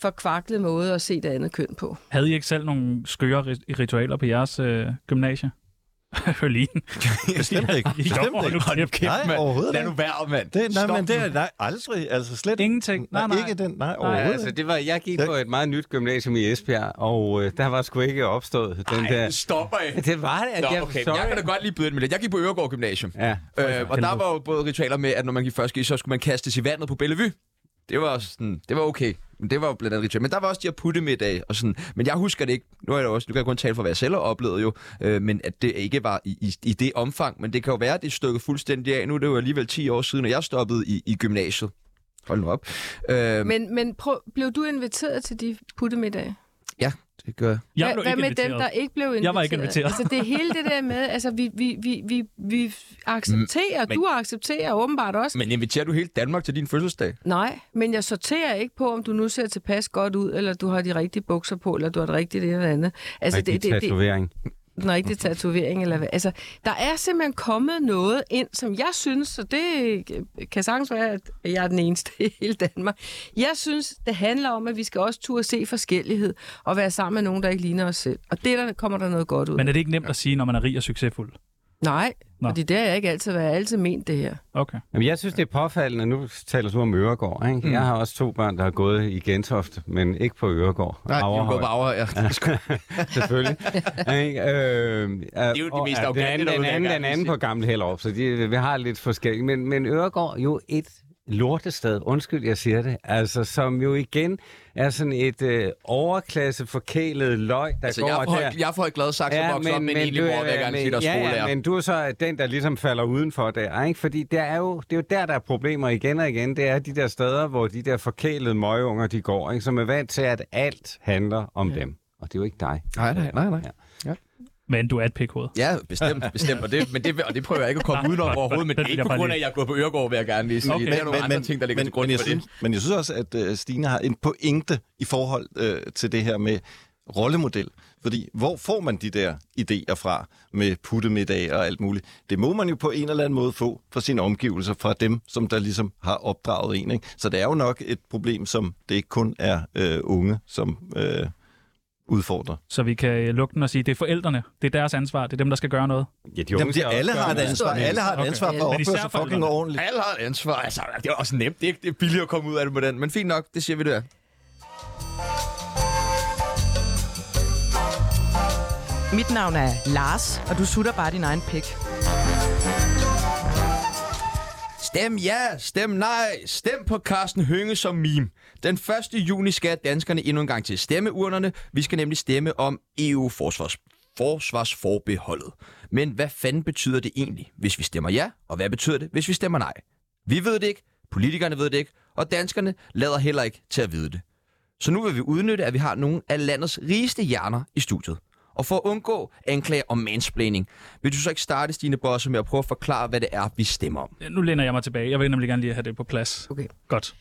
forkvaklet måde at se det andet køn på. Havde I ikke selv nogle skøre ritualer på jeres øh, gymnasie? Hørlin. Bestemt ikke. Bestemt ikke. nu hold kæft, Nej, mand. overhovedet Lad ikke. nu være, mand. Det, nej, Stop men det er nej, aldrig. Altså slet Ingenting. Nej, nej. Ikke den. Nej, Nej, overhovedet altså, ikke. det var, jeg gik på et meget nyt gymnasium i Esbjerg, og øh, der var sgu ikke opstået den Ej, der... stopper jeg. Det var det, at Nå, jeg, okay, sorry. jeg kan da godt lige byde ind med det. Jeg gik på Øregård Gymnasium. Ja, Øh, og der var jo både ritualer med, at når man gik først så skulle man kastes i vandet på Bellevue. Det var sådan, det var okay. Men det var jo blandt andet ritual. Men der var også de her puttemiddag og sådan. Men jeg husker det ikke. Nu er jeg jo også, nu kan jeg kun tale for, hvad jeg selv har oplevet jo. Øh, men at det ikke var i, i, i, det omfang. Men det kan jo være, at det stykket fuldstændig af. Nu er det jo alligevel 10 år siden, at jeg stoppede i, i gymnasiet. Hold nu op. Øh, Men, men prøv, blev du inviteret til de puttemiddage? ja, det gør jeg. Jeg hvad, blev hvad ikke med inviteret. dem, der ikke blev inviteret? Jeg var ikke inviteret. Altså, det er hele det der med, altså, vi, vi, vi, vi, vi accepterer, Men- du accepterer åbenbart også. Men inviterer du hele Danmark til din fødselsdag? Nej, men jeg sorterer ikke på, om du nu ser tilpas godt ud, eller du har de rigtige bukser på, eller du har det rigtige det eller andet. Altså, Rigtig det, det, det, tatovering den rigtige tatovering, eller hvad. Altså, der er simpelthen kommet noget ind, som jeg synes, og det kan sagtens være, at jeg er den eneste i hele Danmark. Jeg synes, det handler om, at vi skal også turde se forskellighed, og være sammen med nogen, der ikke ligner os selv. Og det der kommer der noget godt ud. Men er det ikke nemt at sige, når man er rig og succesfuld? Nej, Nå. fordi det har jeg ikke altid været. Jeg har altid ment det her. Okay. Jamen, jeg synes, det er påfaldende. Nu taler du om Øregård, ikke? Mm. Jeg har også to børn, der har gået i Gentofte, men ikke på Øregård. Nej, Averhøj. går på Auer, ja. selvfølgelig. Ikke? øh, det er jo de mest den derude, den gerne den lige anden på Gamle Hellerup, så de, vi har lidt forskelligt. Men, men Øregård jo et lortested, undskyld, jeg siger det, altså som jo igen er sådan et øh, overklasse forkælet løg, der Altså, går jeg for, der. jeg er for glad sagt, så vokset op med en egentlig mor, gerne sige, der er ja, skolelærer. ja, men du er så den, der ligesom falder udenfor der, ikke? Fordi det er, jo, det er jo der, der er problemer igen og igen. Det er de der steder, hvor de der forkælede møgeunger, de går, ikke? Som er vant til, at alt handler om ja. dem. Og det er jo ikke dig. Nej, nej, nej, nej. Ja. Men du er et pikhoved. Ja, bestemt, bestemt. Og det, men det, og det prøver jeg ikke at komme udenom overhovedet, men det er ikke jeg på grund af, at jeg er gået på Øregård, vil jeg gerne lige sige. Okay. Det er nogle andre ting, der ligger men, til grund men jeg for synes, det. Men jeg synes også, at uh, Stine har en pointe i forhold uh, til det her med rollemodel. Fordi hvor får man de der idéer fra med puttemiddag og alt muligt? Det må man jo på en eller anden måde få fra sine omgivelser, fra dem, som der ligesom har opdraget en. Ikke? Så det er jo nok et problem, som det ikke kun er uh, unge, som uh, udfordrer. Så vi kan øh, lukke den og sige, det er forældrene. Det er deres ansvar. Det er dem, der skal gøre noget. Ja, de Jamen, det, alle har et ansvar. Alle har et Okay. ansvar for at opføre sig fucking ordentligt. Alle har et ansvar. Altså, det er også nemt. Det er, ikke, det er billigt at komme ud af det med den. Men fint nok, det siger vi der. Mit navn er Lars, og du sutter bare din egen pik. Stem ja, stem nej, stem på Carsten Hønge som meme. Den 1. juni skal danskerne endnu en gang til stemmeurnerne. Vi skal nemlig stemme om EU-forsvars forsvarsforbeholdet. Men hvad fanden betyder det egentlig, hvis vi stemmer ja, og hvad betyder det, hvis vi stemmer nej? Vi ved det ikke, politikerne ved det ikke, og danskerne lader heller ikke til at vide det. Så nu vil vi udnytte, at vi har nogle af landets rigeste hjerner i studiet. Og for at undgå anklager om mansplaining, vil du så ikke starte, Stine Bosse, med at prøve at forklare, hvad det er, vi stemmer om? Nu læner jeg mig tilbage. Jeg vil nemlig gerne lige have det på plads. Okay. Godt.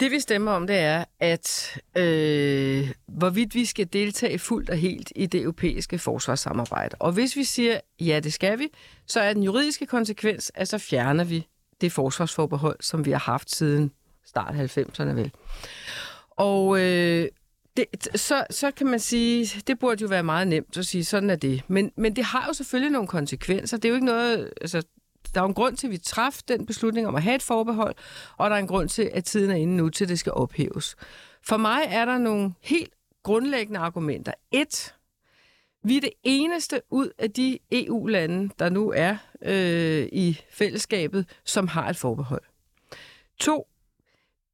Det vi stemmer om, det er, at øh, hvorvidt vi skal deltage fuldt og helt i det europæiske forsvarssamarbejde. Og hvis vi siger, ja, det skal vi, så er den juridiske konsekvens, at så fjerner vi det forsvarsforbehold, som vi har haft siden start 90'erne vel. Og øh, det, så, så kan man sige, det burde jo være meget nemt at sige, sådan er det. Men, men det har jo selvfølgelig nogle konsekvenser. Det er jo ikke noget, altså, der er jo en grund til, at vi træffede den beslutning om at have et forbehold, og der er en grund til, at tiden er inde nu til, at det skal ophæves. For mig er der nogle helt grundlæggende argumenter. Et, vi er det eneste ud af de EU-lande, der nu er øh, i fællesskabet, som har et forbehold. To,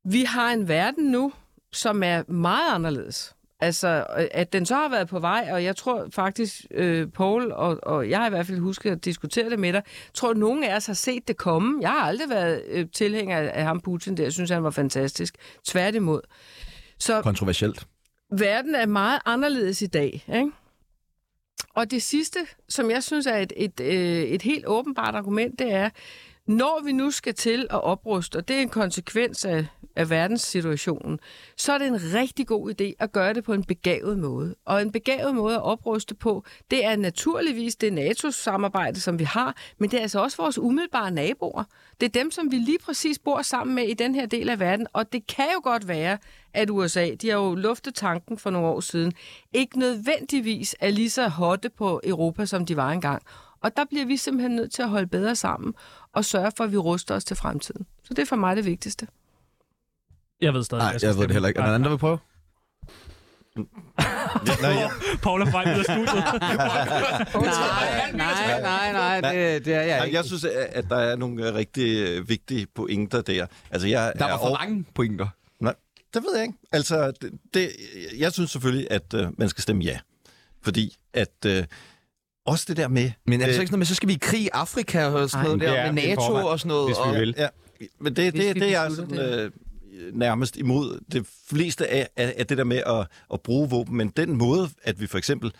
vi har en verden nu, som er meget anderledes. Altså, at den så har været på vej, og jeg tror faktisk, øh, Paul og, og jeg har i hvert fald husket at diskutere det med dig, tror, at nogen af os har set det komme. Jeg har aldrig været øh, tilhænger af ham Putin der. Jeg synes, han var fantastisk. Tværtimod. Så Kontroversielt. verden er meget anderledes i dag. Ikke? Og det sidste, som jeg synes er et, et, øh, et helt åbenbart argument, det er, når vi nu skal til at opruste, og det er en konsekvens af, af verdenssituationen, så er det en rigtig god idé at gøre det på en begavet måde. Og en begavet måde at opruste på, det er naturligvis det NATO-samarbejde, som vi har, men det er altså også vores umiddelbare naboer. Det er dem, som vi lige præcis bor sammen med i den her del af verden, og det kan jo godt være, at USA, de har jo luftet tanken for nogle år siden, ikke nødvendigvis er lige så hotte på Europa, som de var engang. Og der bliver vi simpelthen nødt til at holde bedre sammen og sørge for, at vi ruster os til fremtiden. Så det er for mig det vigtigste. Jeg ved stadig, Nej, skal jeg ved det heller ikke. Er der anden, der vil prøve? Nej, ja. Paul er frem ud af studiet. Nej, nej, nej, nej, det, det er jeg ikke. Jeg synes, at der er nogle øh, rigtig øh, vigtige pointer der. Altså, jeg Der er var for over- mange pointer. Nej, det ved jeg ikke. Altså, det, det, jeg synes selvfølgelig, at øh, man skal stemme ja. Fordi at øh, også det der med... Men er det så øh, ikke sådan noget med, så skal vi i krig i Afrika og sådan Ej, noget det der er med det NATO og sådan noget? hvis vi og, vil. Ja, men det, det, vi det er sådan, det. øh, nærmest imod det fleste af, af, af det der med at, at bruge våben. Men den måde, at vi for eksempel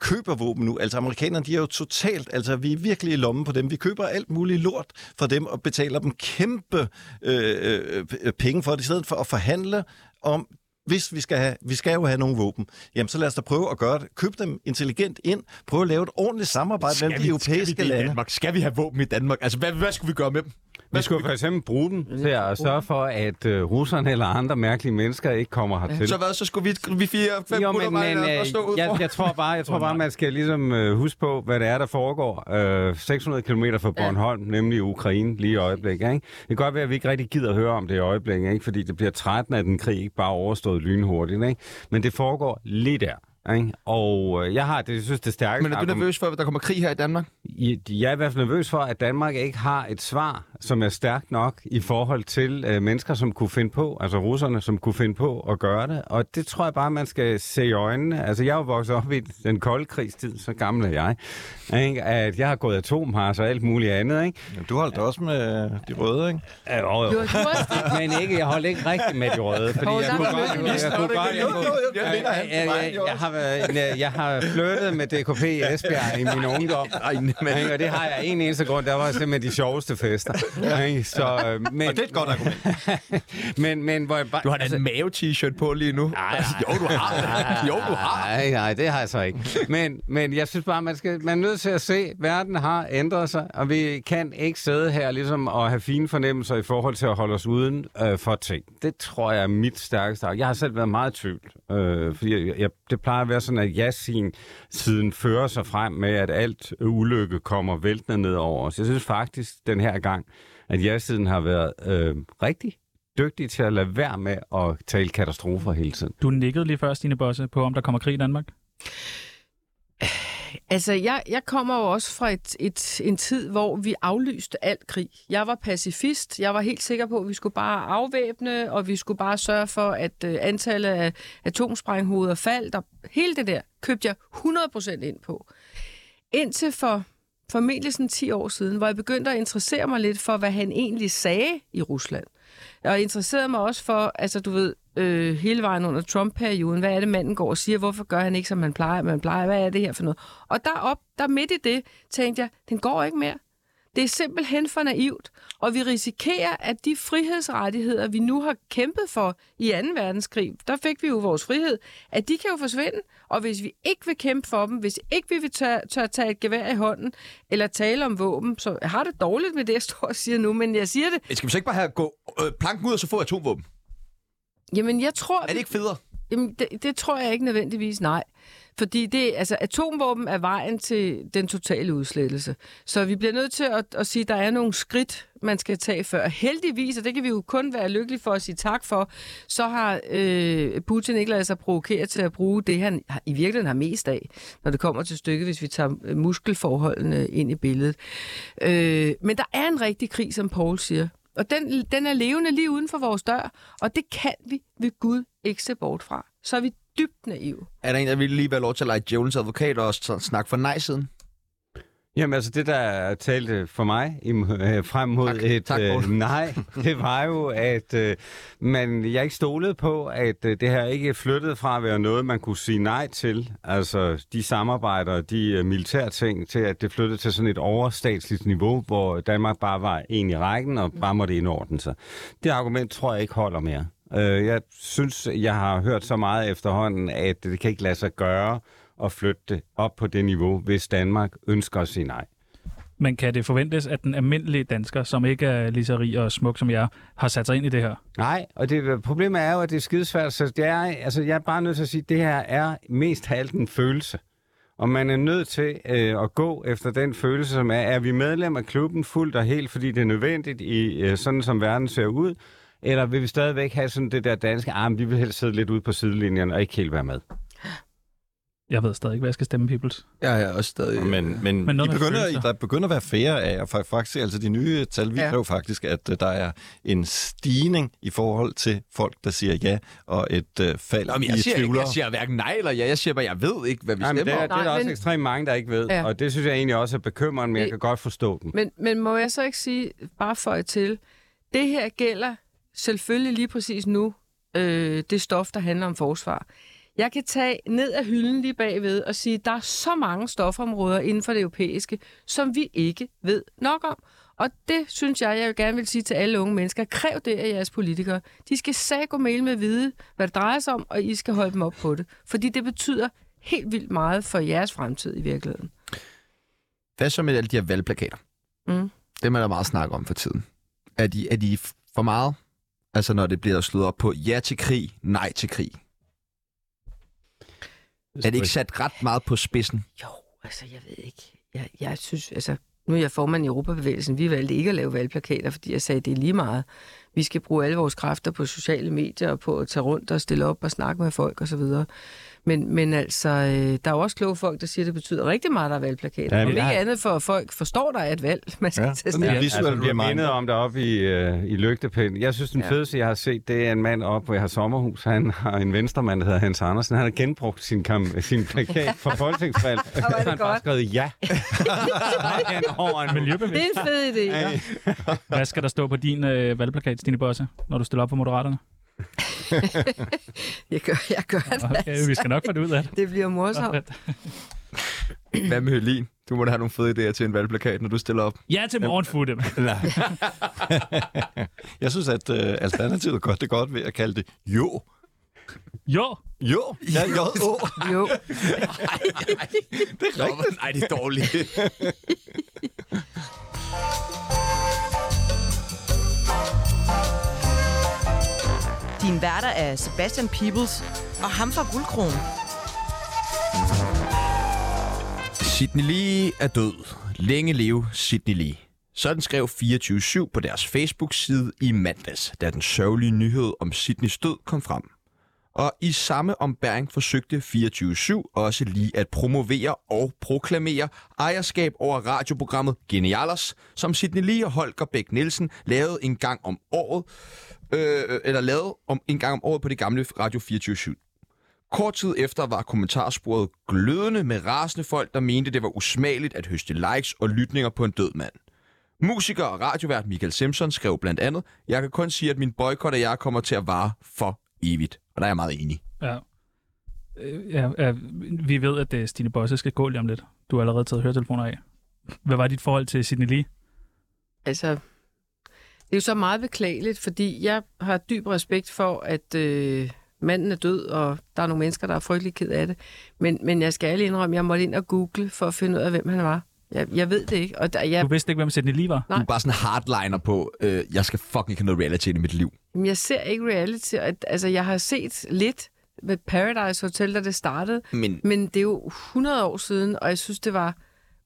køber våben nu. Altså amerikanerne, de er jo totalt, altså vi er virkelig i lommen på dem. Vi køber alt muligt lort fra dem og betaler dem kæmpe øh, øh, penge for det, i stedet for at forhandle om hvis vi skal, have, vi skal jo have nogle våben, jamen så lad os da prøve at gøre det. Køb dem intelligent ind. Prøv at lave et ordentligt samarbejde mellem de europæiske skal vi lande. Danmark? Skal vi have våben i Danmark? Altså, hvad, hvad skulle vi gøre med dem? Vi skulle for eksempel bruge den til at sørge for, at uh, russerne eller andre mærkelige mennesker ikke kommer hertil. Så hvad, så skulle vi, vi fire, fem Jo, men, bare men og øh, stå ud jeg, jeg tror bare, jeg tror bare man skal ligesom øh, huske på, hvad det er, der foregår. Øh, 600 km fra Bornholm, ja. nemlig Ukraine, lige i øjeblikket. Ikke? Det kan godt være, at vi ikke rigtig gider at høre om det i øjeblikket, ikke? fordi det bliver trættende, at den krig ikke bare er overstået lynhurtigt. Ikke? Men det foregår lige der. Ikke? Og øh, jeg har det, jeg synes, det stærkeste Men er du argument- nervøs for, at der kommer krig her i Danmark? Jeg er i hvert fald nervøs for, at Danmark ikke har et svar, som er stærkt nok i forhold til øh, mennesker, som kunne finde på, altså russerne, som kunne finde på at gøre det. Og det tror jeg bare, man skal se i øjnene. Altså, jeg er jo vokset op i den kolde krigstid, så gammel er jeg. Ikke? At jeg har gået atomhars og alt muligt andet. Ikke? Jamen, Du holdt også med de røde, ikke? Ja, jo, jo. Jo. Men ikke, jeg holdt ikke rigtig med de røde, fordi jeg kunne godt... Jeg, ikke jeg kunne godt... Jeg, jeg, har været, jeg, jeg har flyttet med DKP i Esbjerg i min ungdom. Ej, men... Og det har jeg en eneste grund. Der var simpelthen de sjoveste fester. Ikke? Så, øh, men, Og det er et godt argument. men, men hvor jeg bare... Du har da en mave-t-shirt på lige nu. Nej, altså, jo, du har. jo, du har. Nej, nej, det har jeg så ikke. Men, men jeg synes bare, man, skal, man er nødt til at se, at verden har ændret sig, og vi kan ikke sidde her ligesom og have fine fornemmelser i forhold til at holde os uden øh, for ting. Det tror jeg er mit stærkeste. Jeg har selv været meget i tvivl, øh, fordi jeg, jeg, det plejer har være sådan, at jasin siden fører sig frem med, at alt ulykke kommer væltende ned over os. Jeg synes faktisk den her gang, at ja-siden har været øh, rigtig dygtig til at lade være med at tale katastrofer hele tiden. Du nikkede lige først, Stine Bosse, på om der kommer krig i Danmark. Altså, jeg, jeg kommer jo også fra et, et, en tid, hvor vi aflyste alt krig. Jeg var pacifist. Jeg var helt sikker på, at vi skulle bare afvæbne, og vi skulle bare sørge for, at uh, antallet af atomsprænghoveder faldt. Og hele det der købte jeg 100% ind på. Indtil for formentlig sådan 10 år siden, hvor jeg begyndte at interessere mig lidt for, hvad han egentlig sagde i Rusland. Og interesserede mig også for, altså du ved, øh, hele vejen under Trump-perioden. Hvad er det, manden går og siger? Hvorfor gør han ikke, som han plejer? Man plejer. Hvad er det her for noget? Og derop, der midt i det, tænkte jeg, den går ikke mere. Det er simpelthen for naivt, og vi risikerer, at de frihedsrettigheder, vi nu har kæmpet for i 2. verdenskrig, der fik vi jo vores frihed, at de kan jo forsvinde. Og hvis vi ikke vil kæmpe for dem, hvis ikke vi vil tør, tør tage et gevær i hånden, eller tale om våben, så jeg har det dårligt med det, jeg står og siger nu, men jeg siger det. Skal vi så ikke bare have gå øh, planken ud og så få atomvåben? Jamen, jeg tror... Er det ikke federe? Jamen, det, det tror jeg ikke nødvendigvis, nej. Fordi det, altså, atomvåben er vejen til den totale udslettelse. Så vi bliver nødt til at, at sige, at der er nogle skridt, man skal tage før. Heldigvis, og det kan vi jo kun være lykkelige for at sige tak for, så har øh, Putin ikke ladet sig provokere til at bruge det, han i virkeligheden har mest af, når det kommer til stykket, hvis vi tager øh, muskelforholdene ind i billedet. Øh, men der er en rigtig krig, som Paul siger. Og den, den er levende lige uden for vores dør, og det kan vi ved Gud ikke se bort fra. Så er vi dybt naive. Er der en, der vil lige være lov til at lege djævelens advokat og snakke for nej-siden? Jamen altså, det der talte for mig øh, frem mod Tak. et Tak, øh, nej, det var jo, at øh, man, jeg ikke stolede på, at øh, det her ikke flyttede fra at være noget, man kunne sige nej til. Altså de samarbejder, de øh, militære ting, til at det flyttede til sådan et overstatsligt niveau, hvor Danmark bare var en i rækken og bare måtte indordne sig. Det argument tror jeg ikke holder mere. Øh, jeg synes, jeg har hørt så meget efterhånden, at det kan ikke lade sig gøre at flytte det op på det niveau, hvis Danmark ønsker at sige nej. Men kan det forventes, at den almindelige dansker, som ikke er lige så rig og smuk som jeg, har sat sig ind i det her? Nej, og det, problemet er jo, at det er skidesvært, så det er, altså, jeg er bare nødt til at sige, at det her er mest af alt en følelse. Og man er nødt til øh, at gå efter den følelse, som er, er vi medlem af klubben fuldt og helt, fordi det er nødvendigt, i øh, sådan som verden ser ud, eller vil vi stadigvæk have sådan det der danske arm, vi vil helst sidde lidt ude på sidelinjen og ikke helt være med. Jeg ved stadig ikke, hvad jeg skal stemme, Peoples. Jeg er også stadig... Men, men, Men men noget I begynder, følelser. der begynder at være færre af, og fa- faktisk, altså de nye tal viser Ja. jo faktisk, at øh, der er en stigning i forhold til folk, der siger ja, og et øh, fald Nå, men i jeg, siger, ikke, tvivlere. jeg siger hverken nej eller ja. Jeg siger bare, jeg ved ikke, hvad vi Jamen, det, stemmer er, om. det er der Nej, også men- ekstremt mange, der ikke ved, Ja. ja. og det synes jeg egentlig også er bekymrende, men jeg Det- kan godt forstå dem. Men, men må jeg så ikke sige, bare for til, det her gælder selvfølgelig lige præcis nu, øh, det stof, der handler om forsvar. Jeg kan tage ned af hylden lige bagved og sige, at der er så mange stofområder inden for det europæiske, som vi ikke ved nok om. Og det synes jeg, jeg vil gerne vil sige til alle unge mennesker. Kræv det af jeres politikere. De skal sag mail med at vide, hvad det drejer sig om, og I skal holde dem op på det. Fordi det betyder helt vildt meget for jeres fremtid i virkeligheden. Hvad så med alle de her valgplakater? Mm. Dem er der meget snak om for tiden. Er de, er de for meget? Altså når det bliver slået op på ja til krig, nej til krig. Er det ikke sat ret meget på spidsen? Jo, altså jeg ved ikke. Jeg, jeg synes, altså nu er jeg formand i Europabevægelsen. Vi valgte ikke at lave valgplakater, fordi jeg sagde, det er lige meget. Vi skal bruge alle vores kræfter på sociale medier og på at tage rundt og stille op og snakke med folk osv. Men, men altså, øh, der er jo også kloge folk, der siger, at det betyder rigtig meget, at der er valgplakater. Ja, Ja, men Om ikke andet for, at folk forstår, der er et valg, man skal Ja, ja, tage sådan stilling. er visuel altså, bliver mindet om deroppe i, øh, i lygtepinden. Jeg synes, den Ja. ja. fedeste, jeg har set, det er en mand op, hvor jeg har sommerhus. Han har en venstremand, der hedder Hans Andersen. Han har genbrugt sin, kam- sin plakat for folketingsvalg. det han har bare godt. skrevet ja. Han over en Miljøbevidst. Det er en fed idé. Hvad skal der stå på din øh, valgplakat, Stine Bosse, når du stiller op for Moderaterne? Jeg gør, jeg gør en Okay, masse. vi skal nok få det ud af det. Det bliver morsomt. Hvad med Hølin? Du må da have nogle fede idéer til en valgplakat, når du stiller op. Ja til morgenfutte. Jeg synes, at øh, Alternativet gør det godt ved at kalde det jo. Jo, Jo, ja, jo, oh. Jo. Det er rigtigt. Nej, det er dårligt. Din værter er Sebastian Peebles og ham fra Guldkronen. Sidney Lee er død. Længe leve Sidney Lee. Sådan skrev 24-7 på deres Facebook-side i mandags, da den sørgelige nyhed om Sidneys død kom frem. Og i samme ombæring forsøgte 24-7 også lige at promovere og proklamere ejerskab over radioprogrammet Genialers, som Sidney Lee og Holger Bæk Nielsen lavede en gang om året, øh, eller lavede om en gang om året på det gamle Radio 24 Kort tid efter var kommentarsporet glødende med rasende folk, der mente, det var usmageligt at høste likes og lytninger på en død mand. Musiker og radiovært Michael Simpson skrev blandt andet, Jeg kan kun sige, at min boykot af jer kommer til at vare for evigt. Og der er jeg meget enig. Ja. Øh, ja, ja, vi ved, at øh, Stine Bosse skal gå lige om lidt. Du har allerede taget høretelefoner af. Hvad var dit forhold til Sidney Lee? Altså, det er jo så meget beklageligt, fordi jeg har dyb respekt for, at øh, manden er død, og der er nogle mennesker, der er frygtelig ked af det. Men, men jeg skal ærligt indrømme, at jeg måtte ind og google for at finde ud af, hvem han var. Jeg, jeg ved det ikke. Og der, jeg, Du vidste ikke, hvem Sidney Lee var? Du er bare sådan hardliner på, øh, jeg skal fucking ikke have noget reality i mit liv. Jamen, jeg ser ikke reality. At, altså, jeg har set lidt med Paradise Hotel, da det startede, Men men det er jo 100 år siden, og jeg synes, det var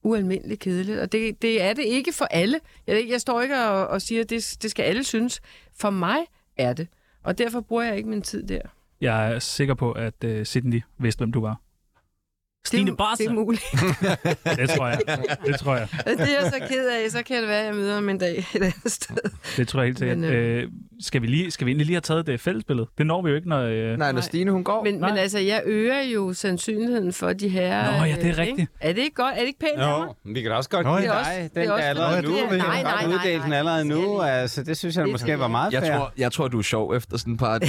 ualmindeligt kedeligt. Og det, det er det ikke for alle. Jeg, jeg står ikke og, og siger, at det, det skal alle synes. For mig er det. Og derfor bruger jeg ikke min tid der. Jeg er sikker på, at uh, Sydney vidste, hvem du var. Det Stine er, Bosse. det er muligt. Det tror jeg. Det tror jeg. det er jeg så ked af. Så kan det være, at jeg møder ham en dag et andet sted. Det tror jeg helt sikkert. Men, Øh, skal, vi lige, skal vi egentlig lige have taget det fællesbillede? Det når vi jo ikke, når... Øh... nej, når Nej. Stine hun går. Men, Nej. men altså, jeg øger jo sandsynligheden for de her... Nå, ja, det er øh, rigtigt. ikke? Er det ikke godt? Er det ikke pænt af mig? Jo, vi kan da også godt Nå, give det er også- det den er allerede nu. det Vi nej, nej, nej, uddele den nej, allerede det nu. Altså, det synes jeg Det måske var meget Jeg fair. tror, jeg tror, du er sjov efter sådan et par,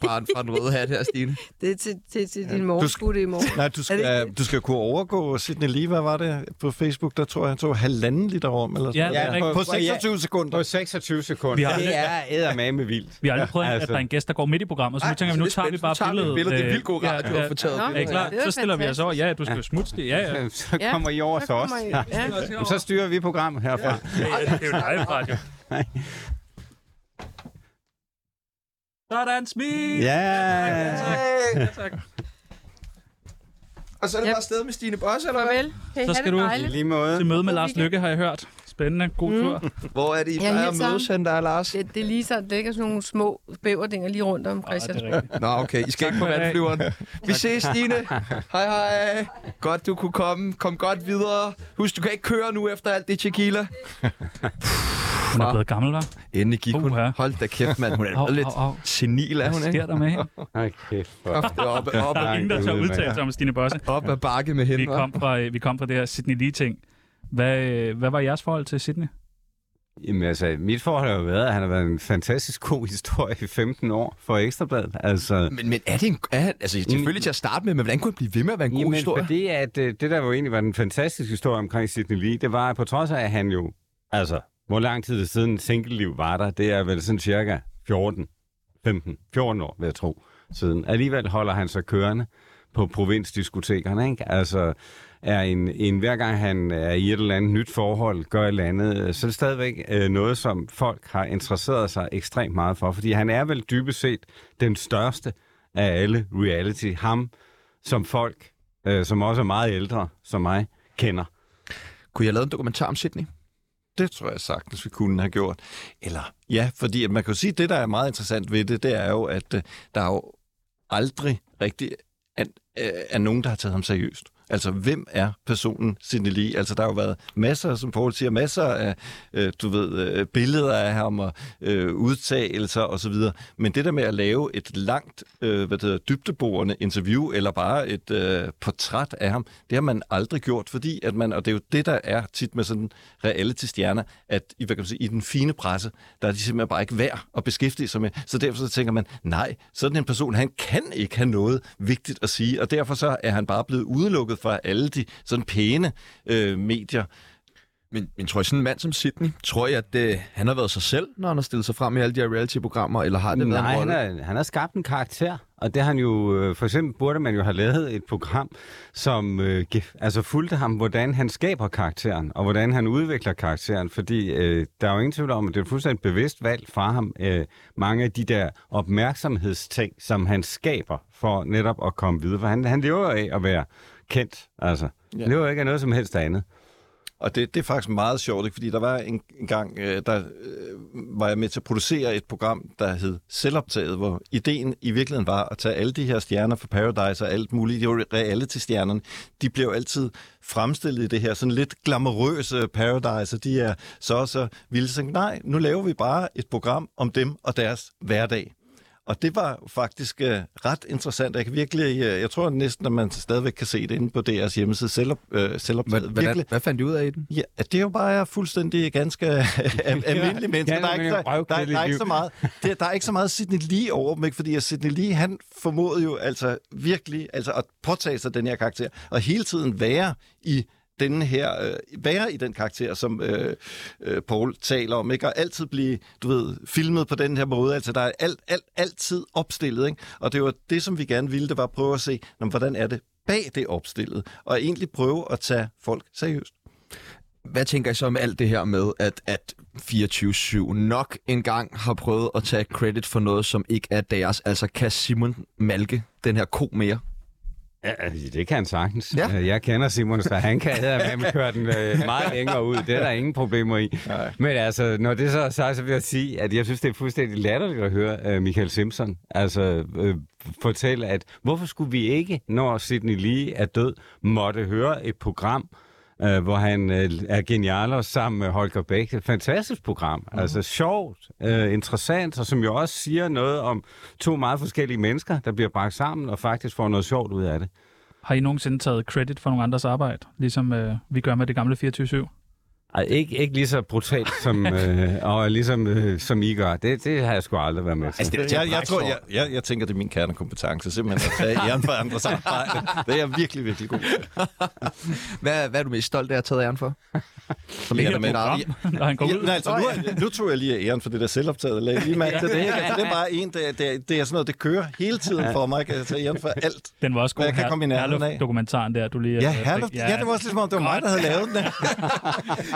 par fra en røde hat her, Stine. Det er til, til, til din morgenbutte i morgen. Nej, du skal, det du skal kunne overgå Sidney Lee, hvad var det på Facebook? Der tror jeg, han tog halvanden liter om, eller Ja, sådan er noget. rigtigt. På 26 sekunder. På 26 sekunder. Vi har det er eddermame vildt. Vi har aldrig prøvet, altså. at der er en gæst, der går midt i programmet, så nu tænker vi, nu er tager vi bare tager vi et billedet. billede. Det er Øh, vildt god radio at få taget Er billeder. klar? Så stiller vi os over. Ja, du skal jo smutte det. Ja, ja. Så Ja, kommer I over så til os. Ja. ja. Så styrer vi programmet herfra. Det er jo live radio. Sådan, smil! Ja. tak. Og så er det Yep. bare afsted med Stine Bosse, eller hvad? Farvel. I Så skal du- dejligt? lige måde. Til møde med Lars. Lykke, har jeg hørt. Spændende. God tur. Hvor er det, I plejer at mødes hen, der er Lars? Det, det er lige så, det ligger sådan nogle små bæverdinger lige rundt om Christian. er. Nå, okay. I skal ikke på vandflyveren. Vi ses, Stine. Hej, hej. Godt, du kunne komme. Kom godt videre. Husk, du kan ikke køre nu efter alt det tequila. Hun er blevet gammel, hva'? Endelig gik hun. Hold da kæft, mand. Hun er Au, lidt au, au. senil, er Hvad hun, sker ikke? der med hende? Okay, for. Op, op, op, Der er ingen, der tør udtale sig om Stine Bosse. op ad bakke med Vi hende, hva'? kom fra, øh, vi kom fra det her Sydney Lee-ting. Hvad, øh, hvad var jeres forhold til Sydney? Jamen altså, mit forhold har jo været, at han har været en fantastisk god historie i 15 år for Ekstrabladet. Altså, Men, men er det en... Er, altså, selvfølgelig til at starte med, men hvordan kunne det blive ved med at være en god Jamen, historie? fordi at øh, det, der jo egentlig var den fantastiske historie omkring Sidney Lee, det var, at på trods af, at han jo, altså, hvor lang tid siden single-liv var der, det er vel sådan cirka 14, 15, 14 år, vil jeg tro, siden. Alligevel holder han sig kørende på provinsdiskotekerne, ikke? Altså, er en, en, hver gang han er i et eller andet nyt forhold, gør et eller andet, øh, så er det stadigvæk øh, noget, som folk har interesseret sig ekstremt meget for, fordi han er vel dybest set den største af alle reality. Ham, som folk, øh, som også er meget ældre, som mig, kender. Kunne jeg lave en dokumentar om Sydney? Det tror jeg sagtens, vi kunne have gjort. Eller ja, fordi at man kan jo sige, at det, der er meget interessant ved det, det er jo, at øh, der er jo aldrig rigtig er, er nogen, der har taget ham seriøst. Altså, hvem er personen Sidney Lee? Altså, der har jo været masser, som Poul siger, masser af, øh, du ved, øh, billeder af ham og øh, udtalelser osv. Men det der med at lave et langt, øh, hvad det hedder, dybdeborende interview, eller bare et øh, portræt af ham, det har man aldrig gjort, fordi at man, og det er jo det, der er tit med sådan reality-stjerner, at i, hvad kan man sige, i den fine presse, der er de simpelthen bare ikke værd at beskæftige sig med. Så derfor så tænker man, nej, sådan en person, han kan ikke have noget vigtigt at sige, og derfor så er han bare blevet udelukket fra alle de sådan pæne øh, medier. Men, men tror I sådan en mand som Sydney, tror jeg, at det, han har været sig selv, når han har stillet sig frem i alle de her reality-programmer, eller har det Nej, været en han rolle? har, han har skabt en karakter, og det har han jo, øh, for eksempel burde man jo have lavet et program, som øh, altså fulgte ham, hvordan han skaber karakteren, og hvordan han udvikler karakteren, fordi øh, der er jo ingen tvivl om, at det er et fuldstændig bevidst valg fra ham, øh, mange af de der opmærksomhedsting, som han skaber for netop at komme videre, for han, han lever af at være kendt, altså. Ja. Ja. lever ikke noget som helst andet. Og det, det er faktisk meget sjovt, ikke? fordi der var en, en gang, øh, der øh, var jeg med til at producere et program, der hed Selvoptaget, hvor ideen i virkeligheden var at tage alle de her stjerner fra Paradise og alt muligt, de var reality-stjernerne, de blev altid fremstillet i det her sådan lidt glamourøse Paradise, og de er så og så vilde. Så nej, nu laver vi bare et program om dem og deres hverdag. Og det var faktisk øh, ret interessant. Jeg kan virkelig, øh, jeg tror næsten, at man stadigvæk kan se det inde på deres hjemmeside selv, øh, selvoptaget. Hvad, Virkelig, hvad fandt du ud af i den? Ja, det er jo bare fuldstændig ganske almindelige mennesker. Der er, ikke, der, der, der, er ikke så meget, der, der er ikke så meget Sidney Lee over dem, ikke? fordi Sidney Lee, han formåede jo altså virkelig altså at påtage sig den her karakter, og hele tiden være i den her, øh, være i den karakter, som øh, øh, Paul taler om, ikke? og altid blive, du ved, filmet på den her måde, altså der er alt, alt, altid opstillet, ikke? og det var det, som vi gerne ville, det var at prøve at se, jamen, hvordan er det bag det opstillet, og egentlig prøve at tage folk seriøst. Hvad tænker I så om alt det her med, at, at 24-7 nok engang har prøvet at tage credit for noget, som ikke er deres? Altså, kan Simon Malke den her ko mere? Ja, altså, det kan han sagtens. Ja. Ja. Jeg kender Simon, så han kan med med køre den øh, meget længere ud. Det er der ingen problemer i. Nej. Men altså, når det så er sagt, så vil jeg sige, at jeg synes, det er fuldstændig latterligt at høre uh, Michael Simpson altså, øh, fortælle, at hvorfor skulle vi ikke, når Sidney Lee er død, måtte høre et program, øh, hvor han øh, er genialer sammen med Holger Bæk. Et fantastisk program. Mm. Altså sjovt, øh, interessant, og som jo også siger noget om to meget forskellige mennesker, der bliver bragt sammen og faktisk får noget sjovt ud af det. Har I nogensinde taget credit for nogle andres arbejde, ligesom øh, vi gør med det gamle 24-7? Ej, ikke, ikke lige så brutalt, som, øh, og ligesom, øh, som I gør. Det, det har jeg sgu aldrig været med til. Altså, det, Jeg, jeg, tror, jeg, jeg, jeg tænker, det er min kernekompetence, simpelthen at tage æren for andres arbejde. Det er jeg virkelig, virkelig god. til. hvad, hvad er du mest stolt af at taget æren for? Som Det her er med-? Når han går Ja, nej, altså, nu, nu tog jeg lige æren for det der selvoptaget. Lag lige mærke til det. Ikke? Altså, det er bare en, det, det, er- det er sådan noget, det kører hele tiden for mig. Kan jeg tage æren for alt. Den var også god. Hvad kan komme i nærheden af? dokumentaren der, du lige... Ja, herluf, ja, det var også ligesom om, det var mig, der havde lavet den.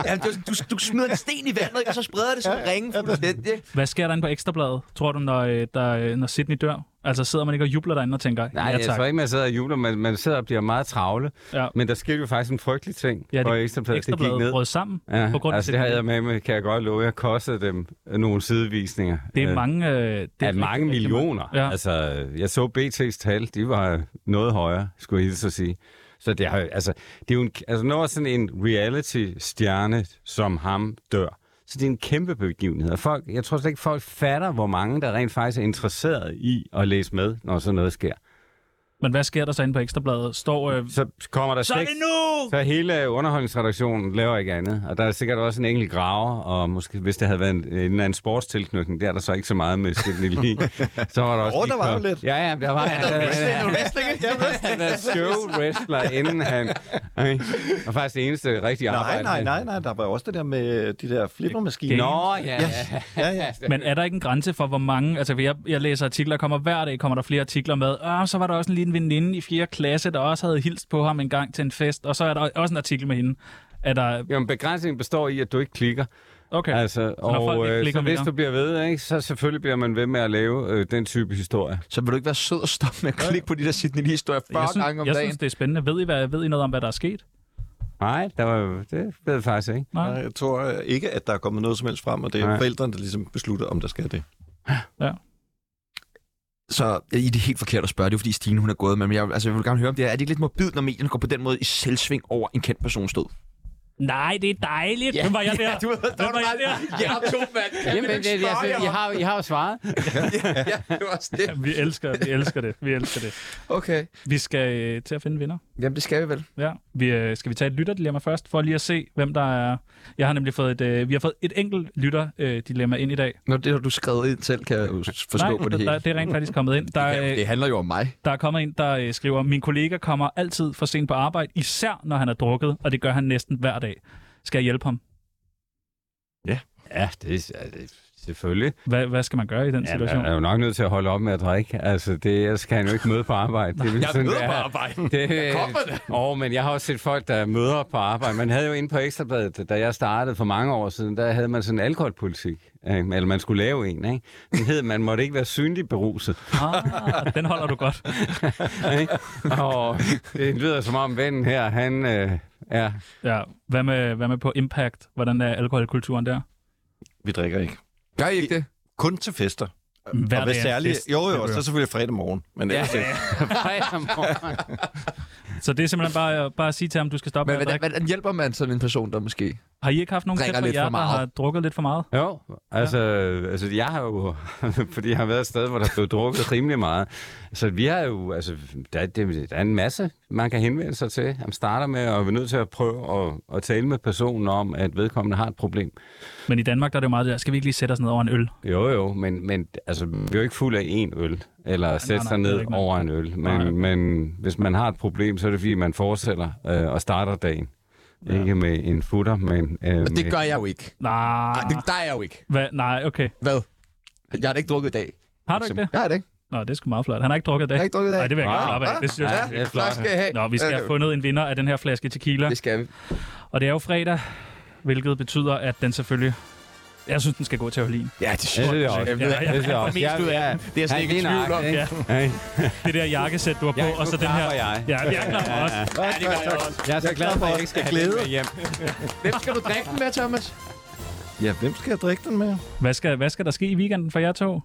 Ja, du, du, du smider en sten i vandet, og så spreder det som ringe fuldstændig. Hvad sker der inde på Ekstrabladet, tror du, når, øh, der, øh, når Sydney dør? Altså sidder man ikke og jubler derinde og tænker, Nej, ja jeg tak. tror ikke, man sidder og jubler, men man sidder og bliver meget travle. Ja. Men der skete jo faktisk en frygtelig ting, Ja, det- Ekstrabladet det gik Ekstrabladet ned. brød sammen Ja, på grund af altså det har Sydney. jeg med mig, kan jeg godt love. Jeg kostede dem nogle sidevisninger. Det er Øh, mange... Øh, det af rigtig, mange rigtig millioner. Ja. Altså, jeg så BT's tal, de var noget højere, skulle jeg hilse at sige. Så det, har, altså, det er jo en, altså, når sådan en reality-stjerne som ham dør, så det er en kæmpe begivenhed. Og folk, jeg tror slet ikke, folk fatter, hvor mange, der rent faktisk er interesseret i at læse med, når sådan noget sker. Men hvad sker der så inde på Ekstrabladet? Står... Øh, Så kommer der så er seks... det nu! Så hele underholdningsredaktionen laver ikke andet. Og der er sikkert også en enkelt graver, og måske hvis det havde været en, en eller anden sportstilknytning, der er der så ikke så meget med Sidney Lee. så var der også Åh, lige der var jo lidt. Ja, ja, der var ja, der, Han er show wrestler, inden han... Okay. Og faktisk det eneste rigtige Nej, arbejde. nej, nej, nej. Der var også det der med de der flippermaskiner. Nå, ja. Ja, ja. Men er der ikke en grænse for, hvor mange... Altså, jeg, jeg læser artikler, kommer hver dag, kommer der flere artikler med. Og så var der også en lille veninde i 4. klasse, der også havde hilst på ham en gang til en fest. Og så er der også en artikel med hende. Er der... Jamen, begrænsningen består i, at du ikke klikker. Okay. Altså, når folk og ikke øh, så hvis du bliver ved, ikke, så selvfølgelig bliver man ved med at lave øh, den type historie. Så vil du ikke være sød og stoppe med at klikke på de der Sidney Lee-historier 40 jeg synes, gange om jeg dagen? synes, det er spændende. Ved I, hvad, ved I noget om, hvad der er sket? Nej, der var, det ved jeg faktisk ikke. Nej. Nej, Jeg tror ikke, at der er kommet noget som helst frem, og det er Nej. forældrene, der ligesom beslutter, om der skal det. Så ja, I er det helt forkert at spørge, det er fordi Stine hun er gået, men jeg, altså, jeg vil gerne høre om det er, er det ikke lidt morbidt, når medierne går på den måde i selvsving over en kendt persons død? Nej, det er dejligt. Ja, Hvem var jeg der? du, Hvem var jeg der? Ja, to mand. Jamen, det, det, altså, I, har, I har jo svaret. ja, ja, det var også det. Vi elsker, vi elsker det. Vi elsker det. Okay. Vi skal øh, til at finde vinder. Jamen, det skal vi vel. Ja. Vi, øh, skal vi tage et lytterdilemma først, for lige at se, hvem der er... Jeg har nemlig fået et, øh, vi har fået et enkelt lytterdilemma ind i dag. Nå, det har du skrevet ind selv, kan jeg jo forstå Nej, på det hele. der, det er rent faktisk kommet ind. Der, Ja, øh, det handler jo om mig. der er kommet en, der øh, skriver, min kollega kommer altid for sent på arbejde, især når han er drukket, og det gør han næsten hver dag. Skal jeg hjælpe ham? Ja, det er ja, det, selvfølgelig. Hvad, hvad skal man gøre i den Ja, situation? man er jo nok nødt til at holde op med at drikke. Altså, det, ellers kan han jo ikke møde på arbejde. Det er Jeg sådan, møder på arbejde. Det, med det. Åh, men jeg har også set folk, der møder på arbejde. Man havde jo inde på Ekstrabladet, da jeg startede for mange år siden, der havde man sådan en alkoholpolitik. Eller man skulle lave en, ikke? Den hed, man måtte ikke være synlig beruset. Ah, den holder du godt. Og det lyder som om vennen her, han øh, er... Ja. Hvad med, hvad med på Impact? Hvordan er alkoholkulturen der? Vi drikker ikke. Gør I ikke det? Kun til fester. Hver og er en særligt, fest, jo jeg jo, så selvfølgelig fredag morgen. Men ellers ikke. fredag morgen. Så det er simpelthen bare, bare at sige til ham, du skal stoppe Men med at hvordan, hvordan hjælper man sådan en person, der måske Har I ikke haft nogen lidt jer, der har drukket lidt for meget? Jo, altså, ja. altså jeg har jo, fordi jeg har været et sted, hvor der blev drukket rimelig meget. Så vi har jo, altså, der, er- det, der er en masse, man kan henvende sig til. Man starter med at være nødt til at prøve at, at tale med personen om, at vedkommende har et problem. Men i Danmark, der er det jo meget der, skal vi ikke lige sætte os ned over en øl? Jo, jo, men, men altså, vi er jo ikke fuld af én øl, eller sætte nej, sig ned ikke over en øl. Nej. Men, men hvis man har et problem, så er det fordi, man fortsætter øh, og starter dagen. Ja. Ikke med en futter, men... Øh, Og det med, gør jeg jo ikke. Nej, Nej, det, der er jeg jo ikke. Hvad? Nej, okay. Hvad? Jeg har da ikke drukket i dag. Har du ikke det? Jeg har det ikke. Nå, det er sgu meget flot. Han har ikke drukket det. Jeg har ikke drukket i dag. Nej, det vil jeg Wow. gerne op af. Det synes jeg, det er flot. Skal. Nå, vi skal have fundet en vinder af den her flaske tequila. Det skal vi. Og det er jo fredag, hvilket betyder, at den selvfølgelig... Jeg synes, den skal gå til Hørlin. Ja, det er jeg også. Jeg ved, Ja, ja, Det er jeg også. mest ud af. Det er jeg slet ikke i tvivl om. Ja. Ja. Det der jakkesæt, du har på, Jeg og så den her... jeg. Ja, vi er klar også. Ja, det gør jeg også. Jeg er så glad for, at jeg ikke skal med hjem. Hvem skal du drikke den med, Thomas? Ja, hvem skal jeg drikke den med? Hvad skal, hvad skal der ske i weekenden for jer to?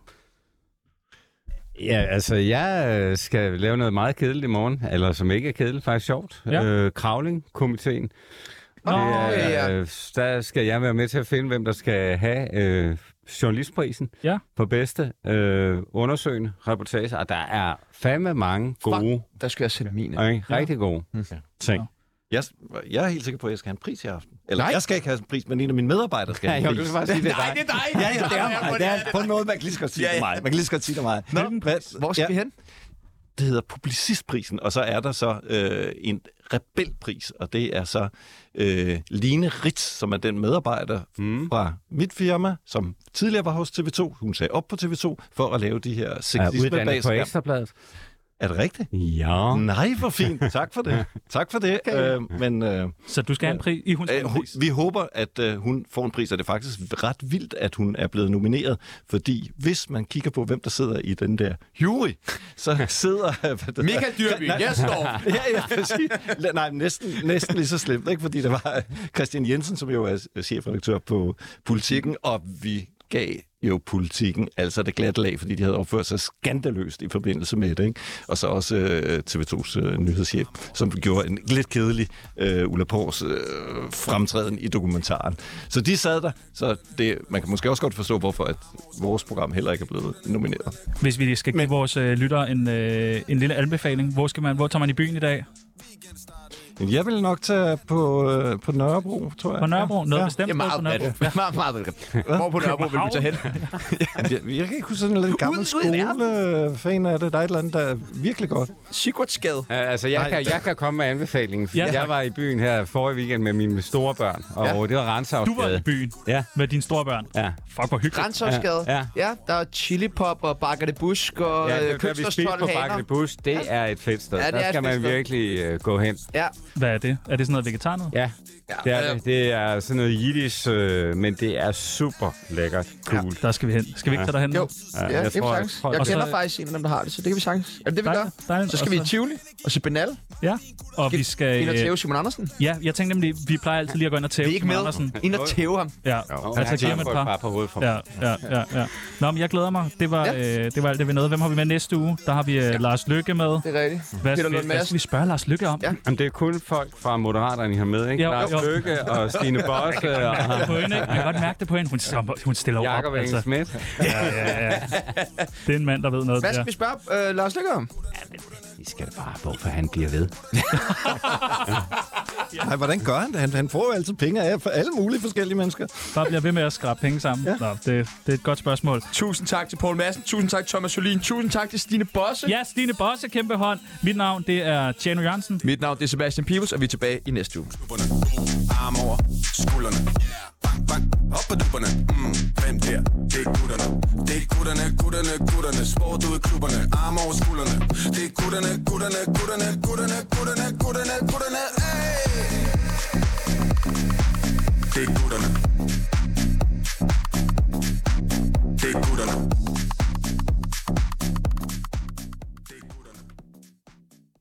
Ja, altså, jeg øh, skal lave noget meget kedeligt i morgen, eller som ikke er kedeligt, faktisk sjovt. Ja. Øh, Kravling-komiteen. Nå, ja. Øh, der skal jeg være med til at finde, hvem der skal have øh, journalistprisen Ja. for bedste øh, undersøgende reportage. Og der er fandme mange gode, Der skal jeg sende mine. og ikke rigtig gode ting. Jeg, jeg er helt sikker på, at jeg skal have en pris i aften. Eller Nej. jeg skal ikke have en pris, men en af mine medarbejdere skal Ja, have en du pris. skal bare sige, det Nej, det er dig. Ja, ja, det er mig. Det er på en måde, man kan lige så godt sige Ja, det ja. mig. Man kan lige så godt sige det mig. Nå, Hvor skal ja, vi hen? Det hedder Publicistprisen, og så er der så øh, en rebelpris, og det er så øh, Line Ritz, som er den medarbejder Mm. fra mit firma, som tidligere var hos TV2. Hun sagde op på TV2 for at lave de her Er sexisme bag på. Ekstrabladet. Er det rigtigt? Ja. Nej, hvor fint. Tak for det. Tak for det. Okay. Øh, men øh, Så du skal have en pris? I hun skal øh, pris. vi håber, at øh, hun får en pris, og det er faktisk ret vildt, at hun er blevet nomineret, fordi hvis man kigger på, hvem der sidder i den der jury, så sidder... hvad det Michael Dyrby, jeg står. ja, ja, præcis. Nej, næsten, næsten lige så slemt, ikke? fordi det var Christian Jensen, som jo er chefredaktør på Politikken, og vi gav jo politikken, altså det glatte lag, fordi de havde opført sig skandaløst i forbindelse med det. Ikke? Og så også øh, TV2's øh, nyhedschef, som gjorde en lidt kedelig øh, Ulla Pors øh, fremtræden i dokumentaren. Så de sad der, så det, man kan måske også godt forstå, hvorfor at vores program heller ikke er blevet nomineret. Hvis vi skal give vores øh, lyttere en, øh, en lille anbefaling, hvor, skal man, hvor tager man i byen i dag? Jeg vil nok tage på, øh, på Nørrebro, tror jeg. På Nørrebro? Noget Ja. bestemt Det er sted på meget Nørrebro? bredt. Meget, meget bredt. Hvor på Nørrebro vil du tage hen? Jeg, jeg kan ikke huske sådan en lidt gammel skole-fan af det. Der er et eller andet, der er virkelig godt. Sigurdsgade. Uh, altså, jeg Nej. kan, jeg kan komme med anbefalingen. Ja, Ja, jeg var i byen her forrige weekend med mine store børn, og Ja. ja. det var Renshavsgade. Du var i byen Ja, med dine store børn. ja. Fuck, hvor hyggeligt. Grænsehavsgade. Ja, ja. ja. der er chili pop og bakker det busk og Ja, ja, det, der vi spiste på Bakkele Bus, det er et fedt sted. Ja, det der er skal man virkelig uh, gå hen. Ja, Hvad er det? Er det sådan noget vegetar noget? Ja, ja. det er, det. det er sådan noget jiddisch, øh, men det er super lækkert. Cool. Der skal vi hen. Skal vi ikke tage derhen? Jo, Ja, ja, jeg kan vi tror, jeg- Jeg og så- kender faktisk en af dem, der har det, så det kan vi sagtens. Er det det, vi gør? Dejligt, dejligt. Så skal vi i Tivoli og se Benal. Ja, og vi skal... Ind og øh, tæve Simon Andersen. Ja, jeg tænkte nemlig, vi plejer altid lige at gå ind og tæve Vi er ikke Simon med. Andersen. Ind og tæve ham. Ja, Jo, altså giver ham et par. på hovedet for mig. Ja, ja, ja, ja. Nå, men jeg glæder mig. Det var, Ja. øh, det var alt det, vi nåede. Hvem har vi med næste uge? Der har vi øh, Lars Lykke med. Det er rigtigt. Hvad, Peter Lund hvad, hvad Madsen. skal vi spørge Lars Lykke om? Ja. Jamen, det er kun folk fra Moderaterne, I har med, ikke? Jo, Lars jo. Løkke og Stine Bosse og på hende, ikke? Jeg kan godt mærke det på hende. Hun, stopper- hun stiller jo Jakob op, Engel altså. Schmidt. Ja, ja, ja. Det er en mand, der ved noget. Hvad der. skal vi spørge øh, Lars Lykke om? I skal bare, hvorfor han bliver ved. Nej, hvordan gør han det? Han, han får jo altid penge af for alle mulige forskellige mennesker. Bare bliver ved med at skrabe penge sammen. Ja. Nå, det, det er et godt spørgsmål. Tusind tak til Poul Madsen. Tusind tak til Thomas Jolin. Tusind tak til Stine Bosse. Ja, Stine Bosse, kæmpe hånd. Mit navn, det er Tjano Jørgensen. Mit navn det er Sebastian Pibels, og vi er tilbage i næste uge. Arm over skuldrene Bang, pak, hoppadoepene. Mmm, vem der, det er gutterne. Det er gutterne, gutterne, gutterne. Sport ud i klubberne, arme over skuldrene. Det er gutterne, gutterne, gutterne, gutterne, gutterne, gutterne, gutterne, hey! Det er gutterne. Det.